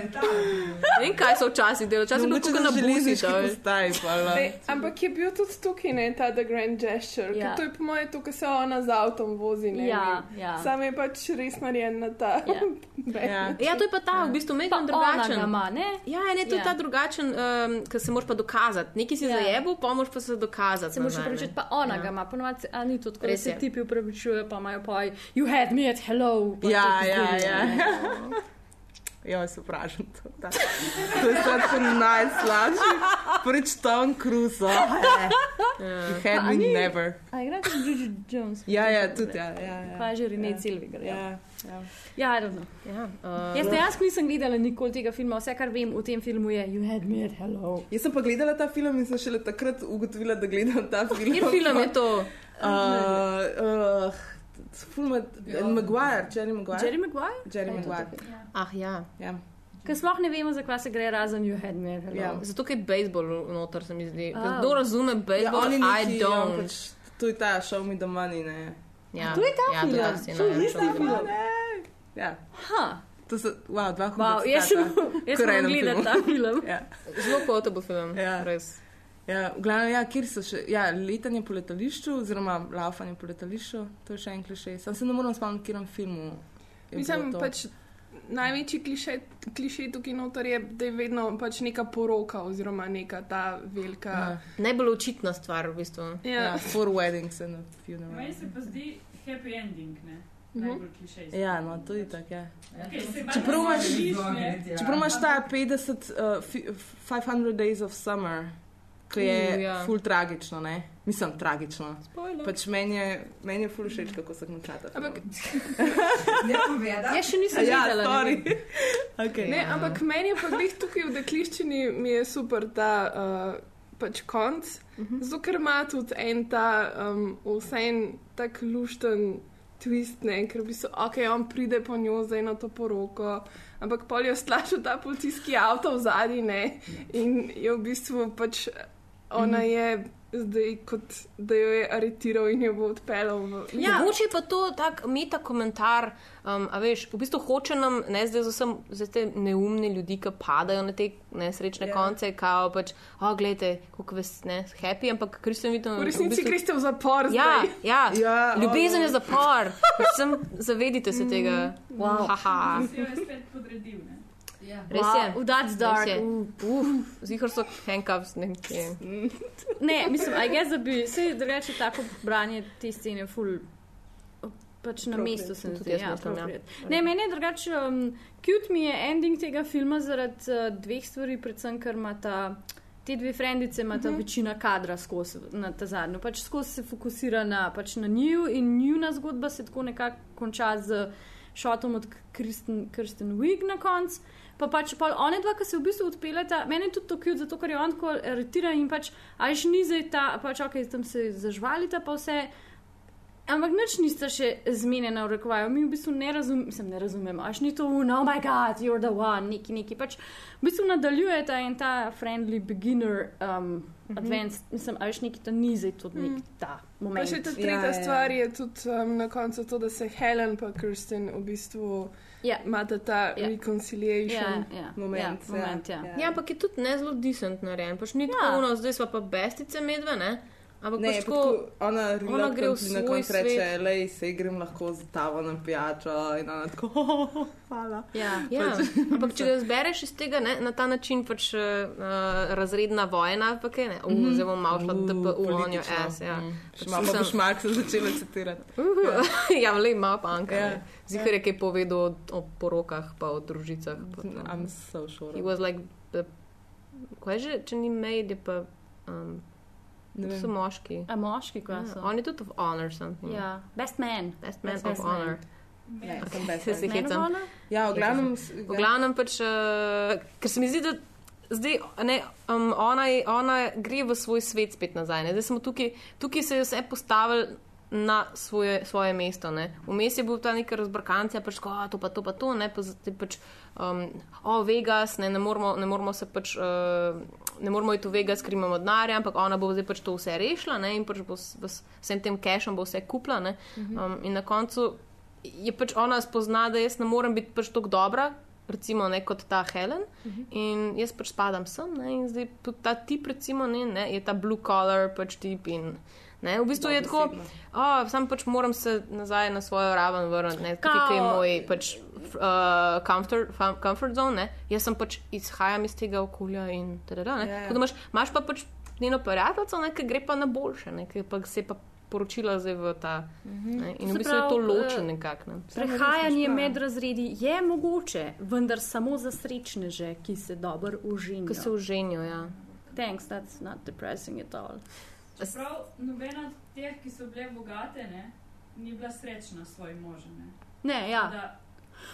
S5: Ne vem, kaj so včasih delali, včasih je bilo
S7: Mogoče
S5: tako
S7: na železniški
S5: to je.
S7: postaji. no.
S2: Ej, ampak je bil tudi tukaj ne, ta The Grand Gesture,
S6: Ja.
S2: ja. to je po mojem to, kar se ona z avtom vozi. Ne,
S6: Ja, ja.
S2: Sam je pač res narejen na ta.
S6: Ja.
S2: Ja.
S5: Ja, to je pa ta, v bistvu mega drugačen.
S6: ne?
S5: Ja, ne, to je
S6: Ja.
S5: ta drugačen, um, ker se moraš pa dokazati. Neki si
S6: Ja.
S5: ja. zajebil, pa moraš pa se dokazati.
S6: Se moraš pa ona
S5: Ja.
S6: ga ima, ponovadi, a ni to tako, da se
S5: je.
S6: tipi upravičujejo, pa imajo pa, you had me at hello. pa
S7: Ja,
S6: tako
S7: ja,
S6: zdaj,
S7: ja. Ja, se vprašam. To, da. to je tako najslabši. Prvič Tom Cruise, oh, yeah. you had me
S6: ni-
S7: never.
S6: A igra tudi Bridget Jones?
S7: Ja, ja, tudi ja. ja, ja.
S6: Pa že Rene
S7: Ja.
S6: Silviger. Ja,
S7: Ja, ja.
S6: ja razno.
S5: Ja, uh,
S6: Jaz dejansko nisem gledala nikoli tega filma, vse kar vem o tem filmu je You had me at hello.
S7: Jaz sem pa gledala ta film in sem šele takrat ugotovila, da gledam ta film.
S5: Kjer film je to?
S7: Uh, uh, film je Maguire, Jerry Maguire.
S6: Jerry Maguire?
S7: Jerry
S6: to
S7: Maguire.
S6: takrat?
S5: Ah, ja.
S7: Ja.
S6: Ker sploh ne vemo, zakaj se gre razen You had me.
S7: Ja.
S5: Zato, ker je bejzbol noter, se mi zdi.
S6: A.
S5: Kdo razume
S7: Ja,
S5: bejzbol?
S7: oni
S5: I
S7: niti, ja,
S5: don't.
S7: pač, to je ta show me the money, ne.
S5: Ja,
S6: To je ta
S5: ja,
S6: film?
S5: scena,
S6: To je
S5: ja,
S6: ta
S5: show me the
S6: film?
S5: money.
S7: Ja.
S6: Ha,
S7: To so, wow, dva
S6: wow,
S7: huda
S6: jaz
S7: citata.
S6: sem jaz gledati
S7: filmu.
S6: ta film.
S7: Ja.
S5: Zelo kot bo film.
S7: Ja.
S5: Res.
S7: Ja, v glavnem, ja, kjer so še, ja, letanje po letališču, oziroma laufanje po letališču, to je še en klišej. Sam se ne morem spomniti, v katerem filmu. je
S2: Mislim, pač največji klišej, klišej tukaj noter je, da je vedno pač neka poroka oziroma neka ta velika.
S7: Ja,
S5: Najbolj očitna stvar, v bistvu.
S2: Ja.
S7: ja, four weddings and a
S4: Meni
S7: funeral.
S4: se pa zdi happy ending, ne?
S2: Mhm.
S7: Ja, no, tudi tako, ja.
S4: Okay,
S7: Čeprav imaš-
S4: zgodiš, ne?
S8: Ja.
S7: Ta 50, uh, fi- 500 days of summer, ki je
S5: Uh,
S7: uh,
S5: ja.
S7: ja. ful tragično, ne? Mislim, tragično.
S5: Spoiler.
S7: Pač meni je, meni je ful všeč, kako se konča ta film.
S2: Ampak,
S8: Ne povedati.
S6: Jaz še nisem
S7: ja,
S6: videla. ne vem.
S7: okay.
S2: ne, ampak meni je pa glih tukaj v dekliščini mi je super ta uh, pač konc, zato ker ima tudi en ta um, vsem tak lušten. Twist, ne, ker bi se, ok, on pride po njo zdaj na to poroko, ampak pol jo stlačil ta policijski avto v zadnji, ne, in je v bistvu pač ona je zdaj kot da jo je aretiral in jo bo odpeljal v.
S5: Ja. Mogoče pa to tak meta komentar, um, a veš, v bistvu hoče nam, ne zdaj za vsem, za te neumne ljudi, ki padajo na te nesrečne
S7: Ja.
S5: yeah. konce, kao pač, o, oh, gledajte, kako ves, ne, happy, ampak Kristjan vidno.
S2: V resnici greste v zapor
S5: Ja,
S2: zdaj.
S5: ja,
S7: Ja,
S5: ljubezen
S7: o.
S5: je zapor, predvsem zavedite se tega.
S6: Wow.
S5: Haha.
S4: Si jo je spet podredil, ne?
S8: Ja.
S5: Res je.
S6: Wow, that's dark.
S5: Zihar so handcuffs nekje.
S6: Ne, mislim, aj jaz, da bi se drugače tako branje te scene ful. Pač na mestu se mi
S5: Tudi jaz
S6: ja,
S5: ja.
S6: appropriate. Ne, meni je drugače, um, cute mi je ending tega filma zaradi uh, dveh stvari, predvsem ker ima ta. Te dve frendice ima ta uh -huh. večina kadra skozi na ta zadnjo. Pač skozi se fokusira na, pač na njiju in njuna zgodba se tako nekako konča z šotom od Kristen, Kristen Wiig na koncu. Pa pač pol one dva, ki se v bistvu odpeljata, meni je tudi to kjut, zato ker je on tako aretiran in pač, ajš ni zdaj ta, pač ok, tam se zažvalita pa vse. Ampak nič nista še zmenjena v rekovaju. Mi v bistvu ne, razum, mislim, ne razumemo. Až ni to, oh my god, you're the one, neki, neki. Pač v bistvu nadaljujeta in ta friendly beginner um, mm -hmm. advanced, mislim, ajš neki ta ni zdaj tudi nek ta
S2: Pa
S6: moment.
S2: še ta
S7: Ja,
S2: tretja
S7: ja.
S2: stvar je tudi um, na koncu to, da se Helen pa Kirsten v bistvu
S6: Ja,
S2: imata ta
S6: Ja.
S2: reconciliation.
S6: ja, ja,
S7: Moment,
S6: ja, moment, ja.
S5: Ja, ampak je tudi ne zelo decent narejen. Pač ni
S6: Ja.
S5: tako, no, zdaj smo pa bestice medve, ne? Ampak
S7: Ne,
S5: pač
S7: pa
S5: tako.
S7: tako, ona,
S5: ona gre v
S7: na
S5: svoj
S7: koncu reče, lej, se grem lahko z tavo na pijačo in ona tako, oh, hvala.
S6: Ja.
S5: Ja, ampak če ga zbereš iz tega ne, na ta način, pač uh, razredna vojna, pa kaj ne, uh, zdaj bom malo šla
S7: Uh,
S5: DPU on
S7: politično.
S5: ass. Ja,
S7: Mm.
S5: Pač
S7: malo
S5: sem-
S7: boš Mark se začela citirati.
S5: ja le ima panka.
S7: Ja.
S5: Ja. Zihar je kaj povedal o, porokah, pa o družicah. Pa.
S7: I'm so sure.
S5: He was like, the, kaj že, če ni maid, je pa, um,
S7: Ne
S5: so moški.
S6: A moški, kaj
S5: Ja,
S6: so?
S5: on je tudi of honor something.
S6: Ja, best man.
S5: Best man
S6: Best
S5: of
S6: man.
S5: honor.
S7: Best
S5: Se si
S7: friend.
S5: hecam.
S6: Man of honor?
S7: Ja, v glavnem.
S5: V glavnem pač, uh, ker se mi zdi, da zdaj ne, um, ona, je, ona gre v svoj svet spet nazaj. Ne? Zdaj smo tukaj, tukaj se je vse postavili na svoje, svoje mesto. Ne? Vmes je bil ta neka razbrkancija, pač ko, to pa to pa to, ne pa zdaj pač, um, o Vegas, ne, ne, moramo, ne moramo se pač. Uh, Ne moramo iti v Vegas, ker imamo denarja, ampak ona bo zdaj pač to vse rešila ne, in pač bo s s vsem tem cashom bo vse kupila. ne. Um, in na koncu je pač ona spozna, da jaz ne morem biti pač tako dobra, recimo ne kot ta Helen. Uh -huh. In jaz pač spadam sem, ne, in zdaj ta tip, recimo, ne, ne, je ta blue collar pač tip. In, ne, v bistvu je tako, oh, sam pač moram se nazaj na svojo raven vrniti, kaj je moj pač. Uh, comfort, comfort zone, ne? jaz sem pač izhajam iz tega okolja in tako
S7: Ja, ja.
S5: naprej. Imaš, imaš pa pač njeno prijateljico, ne, ki gre pa na boljše, ne, ki pa se pa poročila zdaj v ta. Ne? In v bistvu je to
S6: pravi,
S5: ločen
S6: eh,
S5: nekako. Ne?
S6: Prehajanje med razredi je mogoče, vendar samo za srečneže, ki se dobro užinijo.
S5: Ko se uženijo, ja.
S6: Thanks, that's not depressing at all.
S4: Čeprav nobena od teh, ki so bile bogate, ne, ni bila srečna s svojim možem. Ne.
S6: Ne, ja.
S4: Da,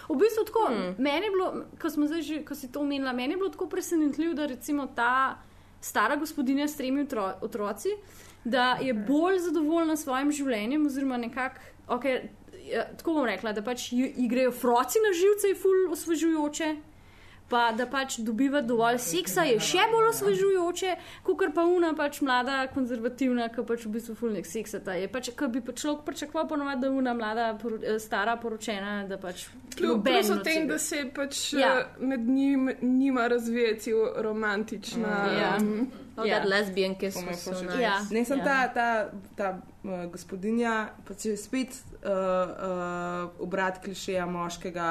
S6: V bistvu tako,
S5: Hmm.
S6: meni je bilo, ko, smo zdaj že, ko si to omenila, meni je bilo tako presenetljivo, da recimo ta stara gospodinja s tremi otro, otroci, da je bolj zadovoljna s svojim življenjem, oziroma nekako, okay, ja, tako bom rekla, da pač ji grejo froci na živce, je ful osvežujoče. Pa da pač dobiva dovolj seksa, je še bolj osvežujoče, kot pa una pač mlada, konzervativna, ki pač v bistvu fulnik seksa. Ta je pač, ki bi pa človek pričakoval, ponovadi, da una mlada, poro, eh, stara, poročena, da pač
S2: Plus
S6: noben
S2: o
S6: od
S2: tem,
S6: tega.
S2: da se pač
S6: Ja.
S2: ja. med njim, njima razvije cel romantična.
S6: Ja.
S2: um,
S5: Oh,
S6: Ja.
S5: ja. Lesbijanke
S7: To
S5: so
S7: ful
S5: nice.
S6: Ja.
S7: Ne, sem
S6: Ja.
S7: ta, ta, ta uh, gospodinja, pa če je spet uh, uh, obrat klišeja moškega,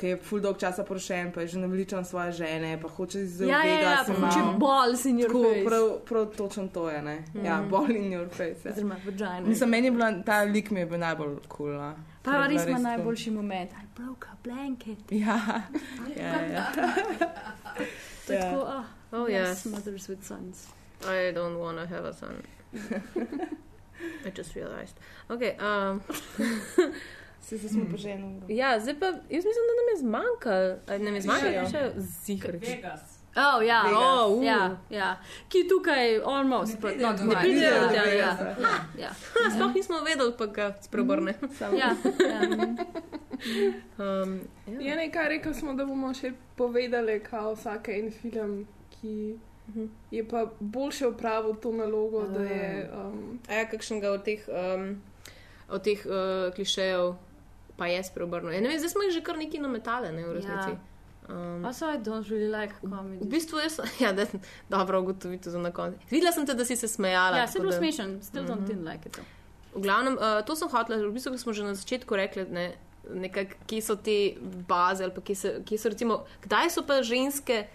S7: ki je full dolg časa porošen, pa je že naveličan svoje žene, pa hoče
S6: Ja, ja, ja,
S7: se
S6: pa
S7: malo-
S6: če balls in your
S7: Tako,
S6: face.
S7: prav, prav točno to je, ne? Mm. Ja, ball in your face. Ja.
S6: Oziroma, vagina.
S7: Mislim, meni je bila ta lik mi je bil najbolj kul. Cool,
S6: Pa res ima najboljši moment. I broke a blanket.
S7: Ja, ja, ja.
S6: To je
S7: Ja.
S6: tako, oh,
S5: Oh,
S6: yes.
S5: yes.
S6: mothers with sons.
S5: I don't want to have a son. I just realized. Okay, um,
S7: Se se smo poženili.
S5: ja, zdaj pa jaz mislim, da nam je zmanjkalo. A Nam je zmanjkalo
S7: Ja.
S5: še.
S4: Vegas.
S6: Oh, ja,
S7: Vegas.
S6: oh,
S5: uh.
S6: ja, ja. Ki tukaj almost,
S8: Ne pridejo
S6: not
S8: do
S5: do
S6: ja,
S5: tega,
S6: ja,
S7: ja.
S6: ja,
S5: Sploh nismo vedeli, pa ga spreobrne.
S6: ja, ja.
S5: Um,
S2: Je
S5: ja.
S2: nekaj rekel smo, da bomo še povedali, kao vsak en film, ki
S5: Mhm.
S2: je pa boljše opravil to nalogo, da je.
S6: Ah.
S2: Um,
S5: A ja, kakšnega od teh, um, od teh uh, klišejev pa je spreobrnil. Ja, ne vem, zdaj smo jih že kar neki nametali, ne v resnici. Um,
S6: Also, I don't really like comedy.
S5: v bistvu jaz, ja, da, dobro ugotovitev za na koncu. Videla sem te, da si se smejala.
S6: Ja, se je
S5: tako
S6: bilo
S5: da-
S6: smešen, still don't
S5: Mhm.
S6: like it. though.
S5: V glavnem, uh, to sem hotela, v bistvu smo že na začetku rekli, ne, nekak, kje so te baze, ali kje, se, kje so recimo, kdaj so pa ženske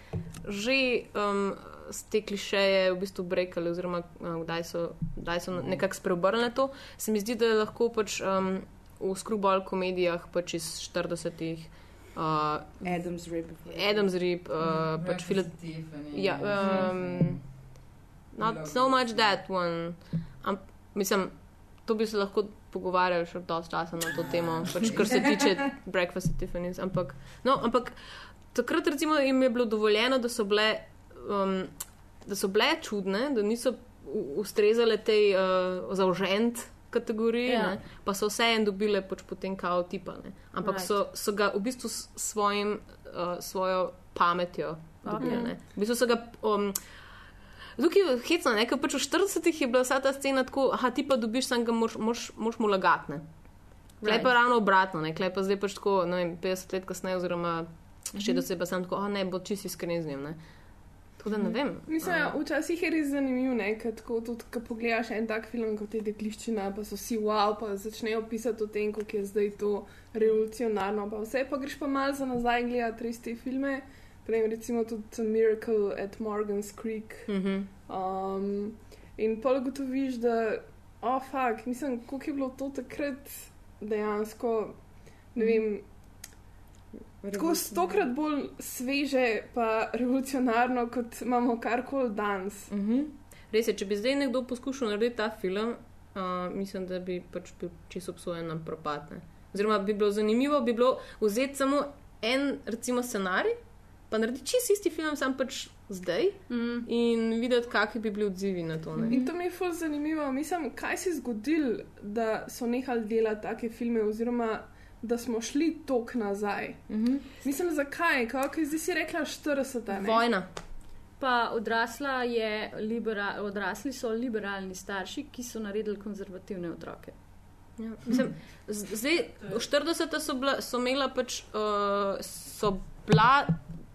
S5: že um, z te klišeje v bistvu brekali, oziroma uh, kdaj so, kdaj so nekako spreobrnile to. Se mi zdi, da je lahko pač um, v skrubal komedijah pač iz 40-ih. Uh,
S7: Adam's Rib.
S5: Adam's Rib, uh, pač Filip. Ja, um, not so much that one. Am, mislim, to bi se lahko pogovarjali še dosti časa na to temo, pač, kar se tiče Breakfast at Tiffany's. Ampak, no, ampak takrat recimo jim je bilo dovoljeno, da so bile, um, da so bile čudne, da niso ustrezale tej uh, zaužent kategoriji,
S6: Ja.
S5: ja. pa so vseeno dobile pač potem kao tipa. Ne? Ampak
S6: Right.
S5: so, so ga v bistvu s svojim, uh, svojo pametjo dobile.
S6: Okay.
S5: ne. V bistvu so ga. Um, Tukaj je hecno, ne? ker pač v 40-ih je bila vsa ta scena tako, ah, ti pa dobiš, sam ga moš, moš, moš mu lagati. ne. Klej pa ravno obratno, ne? klej pa zdaj pač tako, ne vem, 50 let kasneje, oziroma še da se pa sam tako, oh, ne, bo čisto iskren z njim. Ne? Tako da ne vem.
S2: Mislim, ja, včasih je res zanimivo, ker tako tudi, ko pogledaš en tak film kot je Dekliščina, pa so vsi wow, pa začnejo pisati o tem, kako je zdaj to revolucionarno, pa vse, pa greš pa malo za nazaj gledati res te filme, prej recimo tudi Miracle at Morgan's Creek.
S5: Mhm.
S2: Um, in pol gotoviš, da, oh, fuck, mislim, koliko je bilo to takrat dejansko, ne vem, tako stokrat bolj sveže, pa revolucionarno, kot imamo karkoli danes.
S5: Mhm. Res je, če bi zdaj nekdo poskušal narediti ta film, uh, mislim, da bi pač bil čisto obsojen na propad. Ne? Oziroma, bi bilo zanimivo, bi bilo vzeti samo en, recimo, scenarij, pa narediti čisto isti film, sam pač zdaj
S6: Mm.
S5: in videti, kakšni bi bili odzivi na to. Ne?
S2: In to mi je ful zanimivo. Mislim, kaj se je zgodilo, da so nehali delati take filme, oziroma da smo šli tok nazaj.
S5: Mhm.
S2: Mislim, zakaj? Kako zdaj si rekla 40. ne?
S5: Vojna.
S6: Pa odrasla je, libera, odrasli so liberalni starši, ki so naredili konzervativne otroke.
S5: Ja. Mislim, zdaj, v 40. so, bila, so imela pač, uh, so bila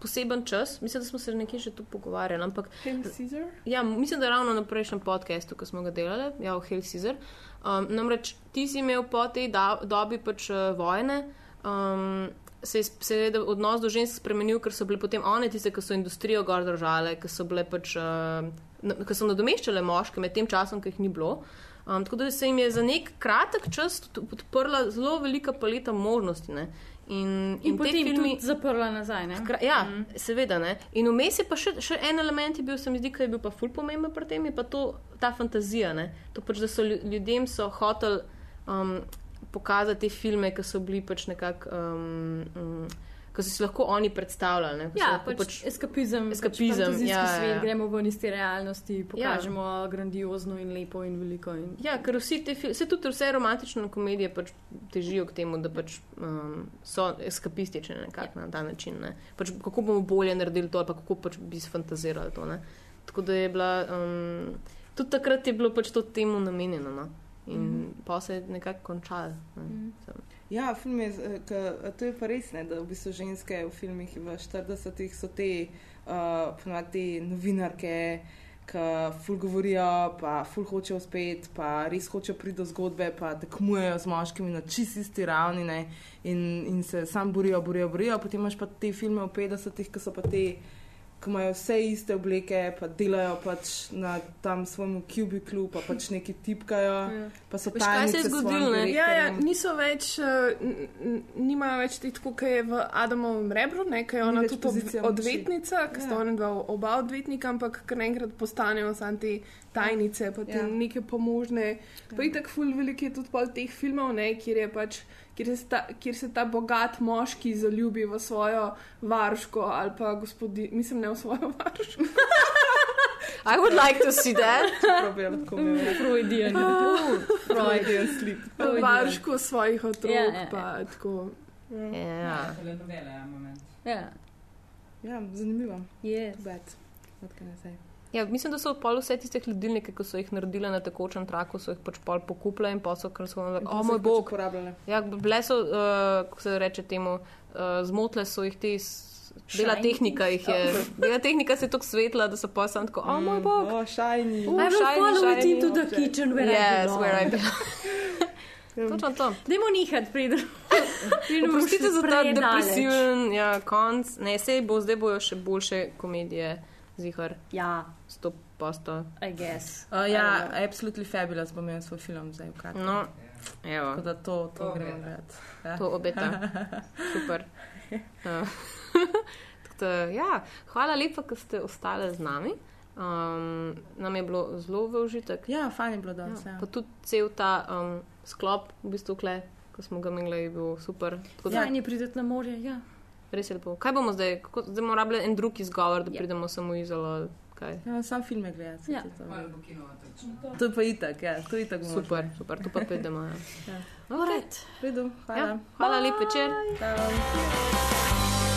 S5: poseben čas, mislim, da smo se nekje že tu pogovarjali, ampak
S2: Hail?
S5: Ja, mislim, da ravno na prejšnjem podkastu, ko smo ga delali, ja, v Hell Caesar. Um, namreč ti si imel po tej da, dobi pač uh, vojne, um, se je seveda odnos do žensk spremenil, ker so bile potem one tiste, ki so industrijo gor držale, ki so bile pač, uh, ki so nadomeščale moške med tem časom, ki jih ni bilo. Um, tako da se jim je za nek kratek čas odprla zelo velika paleta možnosti. Ne. In,
S6: In
S5: te
S6: potem
S5: filmi-
S6: zaprla nazaj. Ne?
S5: Hkra- Ja, mm. seveda. Ne. In vmes je pa še, še en element, bil, se mi zdi, ki je bil pa ful pomemben pri tem, je pa to, ta fantazija. Ne. To pač, da so lju- ljudem so hoteli um, pokazati te filme, ki so bili pač nekako. Um, um, Ko so si lahko oni predstavljali. Ne,
S6: Ja, pač, pač eskapizem,
S5: eskapizem,
S6: pač
S5: ja, ja,
S6: svet,
S5: ja.
S6: gremo ven iz te realnosti, pokažemo ja. grandiozno in lepo in veliko. In...
S5: Ja, ker vsi te filme, tudi vse romantične komedije pač težijo k temu, da pač, um, so eskapistične nekako ja. na ta način. Ne. Pač, kako bomo bolje naredili to, ali pa kako pač bi sfantazirali to. Ne. Tako da je bila, um, tudi takrat je bilo pač to temu namenjeno. No. In mm. pa se je nekako končalo. Ne. Mm.
S7: Ja, film je, z- k, to je pa res, ne, da v bistvu ženske v filmih v 40-ih so te, uh, ponovadi te novinarke, ki ful govorijo, pa ful hočejo uspeti, pa res hočejo priti do zgodbe, pa tekmujejo z moškimi na čisti isti ravni ne, in, in se sam borijo, borijo, borijo. Potem imaš pa te filme v 50-ih, ki so pa te. Ko imajo vse iste obleke, pa delajo pač na tam svojem kubiklu, pa pač neki tipkajo,
S2: Ja.
S7: pa so
S5: Veš, kaj se je zgodilo, ne?
S2: Ja, ja, niso več, n- nimajo več teh, kot je v Adamovem rebru, ne, ki je ona tudi ob- odvetnica, ki
S7: Ja.
S2: sta ona dva oba odvetnika, ampak kar naenkrat postanejo samo te tajnice, pa te
S7: Ja.
S2: ja. neke pomožne. Pa je tako ful veliko je tudi pol teh filmov, ne, kjer je pač. Kjer se, ta, kjer se ta bogat moški zaljubi v svojo varuško ali pa gospodi, mislim, ne v svojo varuško.
S5: I would like to see that.
S7: Pravi, lahko me
S6: Freudian.
S7: Freudian slip.
S2: V varuško svojih otrok.
S6: Ja,
S2: Ja,
S6: ja,
S2: ja, pa, tako.
S5: ja.
S8: telenovele, ja, moment.
S6: Ja,
S7: Ja, zanimivo.
S6: yes.
S7: Bad. What can I say?
S5: Ja, mislim, da so pol vse tiste hladilnike, ki so jih naredili na tekočem traku, so jih pač pol pokupili in pa so kar so.
S7: In
S5: O moj
S7: jih pač
S5: bog.
S7: Uporabljale.
S5: Ja, bile so, uh, kako se reče temu, uh, zmotile so jih te.
S6: Shiny?
S5: tehnika jih je. Bela tehnika se je tako svetla, da so pa sam tako, o moj bog.
S7: Oh, shiny.
S5: Uh,
S6: I will
S5: shiny,
S6: follow it
S5: shiny
S6: into the
S7: object.
S6: kitchen where I
S5: Yes,
S6: belong.
S5: where I belong. Točno to.
S6: Dajmo nihati, pridem.
S5: Oprostite za ta depresiven ja, konc. Ne, sej bo, zdaj bojo še boljše komedije, zihar,
S6: Ja,
S5: sto posto.
S6: I guess.
S7: Uh, ja, Absolutely Fabulous bom imel svoj film zdaj v kratkem.
S5: No, evo.
S7: Tako da to, to
S8: To
S7: gremo gledati. Ja.
S5: To obeta. Super. Uh, da, ja, hvala lepa, da ste ostali z nami. Um, nam je bilo zelo v užitek.
S7: ja, fajn je bilo danes.
S5: Ja,
S7: Ja.
S5: pa tudi cel ta um, sklop, v bistvu, kle, ko smo ga imeli, je bil super. Tako da,
S6: Ja, ni prideti na morje, ja.
S5: Res je lepo. Kaj bomo zdaj? Kako, zdaj bomo rabili en drug izgovor, da
S6: Ja.
S5: pridemo samo izolo. Kaj?
S7: Ja, sam filme gledati.
S6: Ja.
S7: to-. To je pa itak, ja, to je itak možno.
S5: Super, super, tu pa pridemo. Ja.
S7: Ja.
S5: Okay.
S6: Right.
S7: Redu, hvala.
S5: Ja, hvala, lep večer.
S7: Ciao.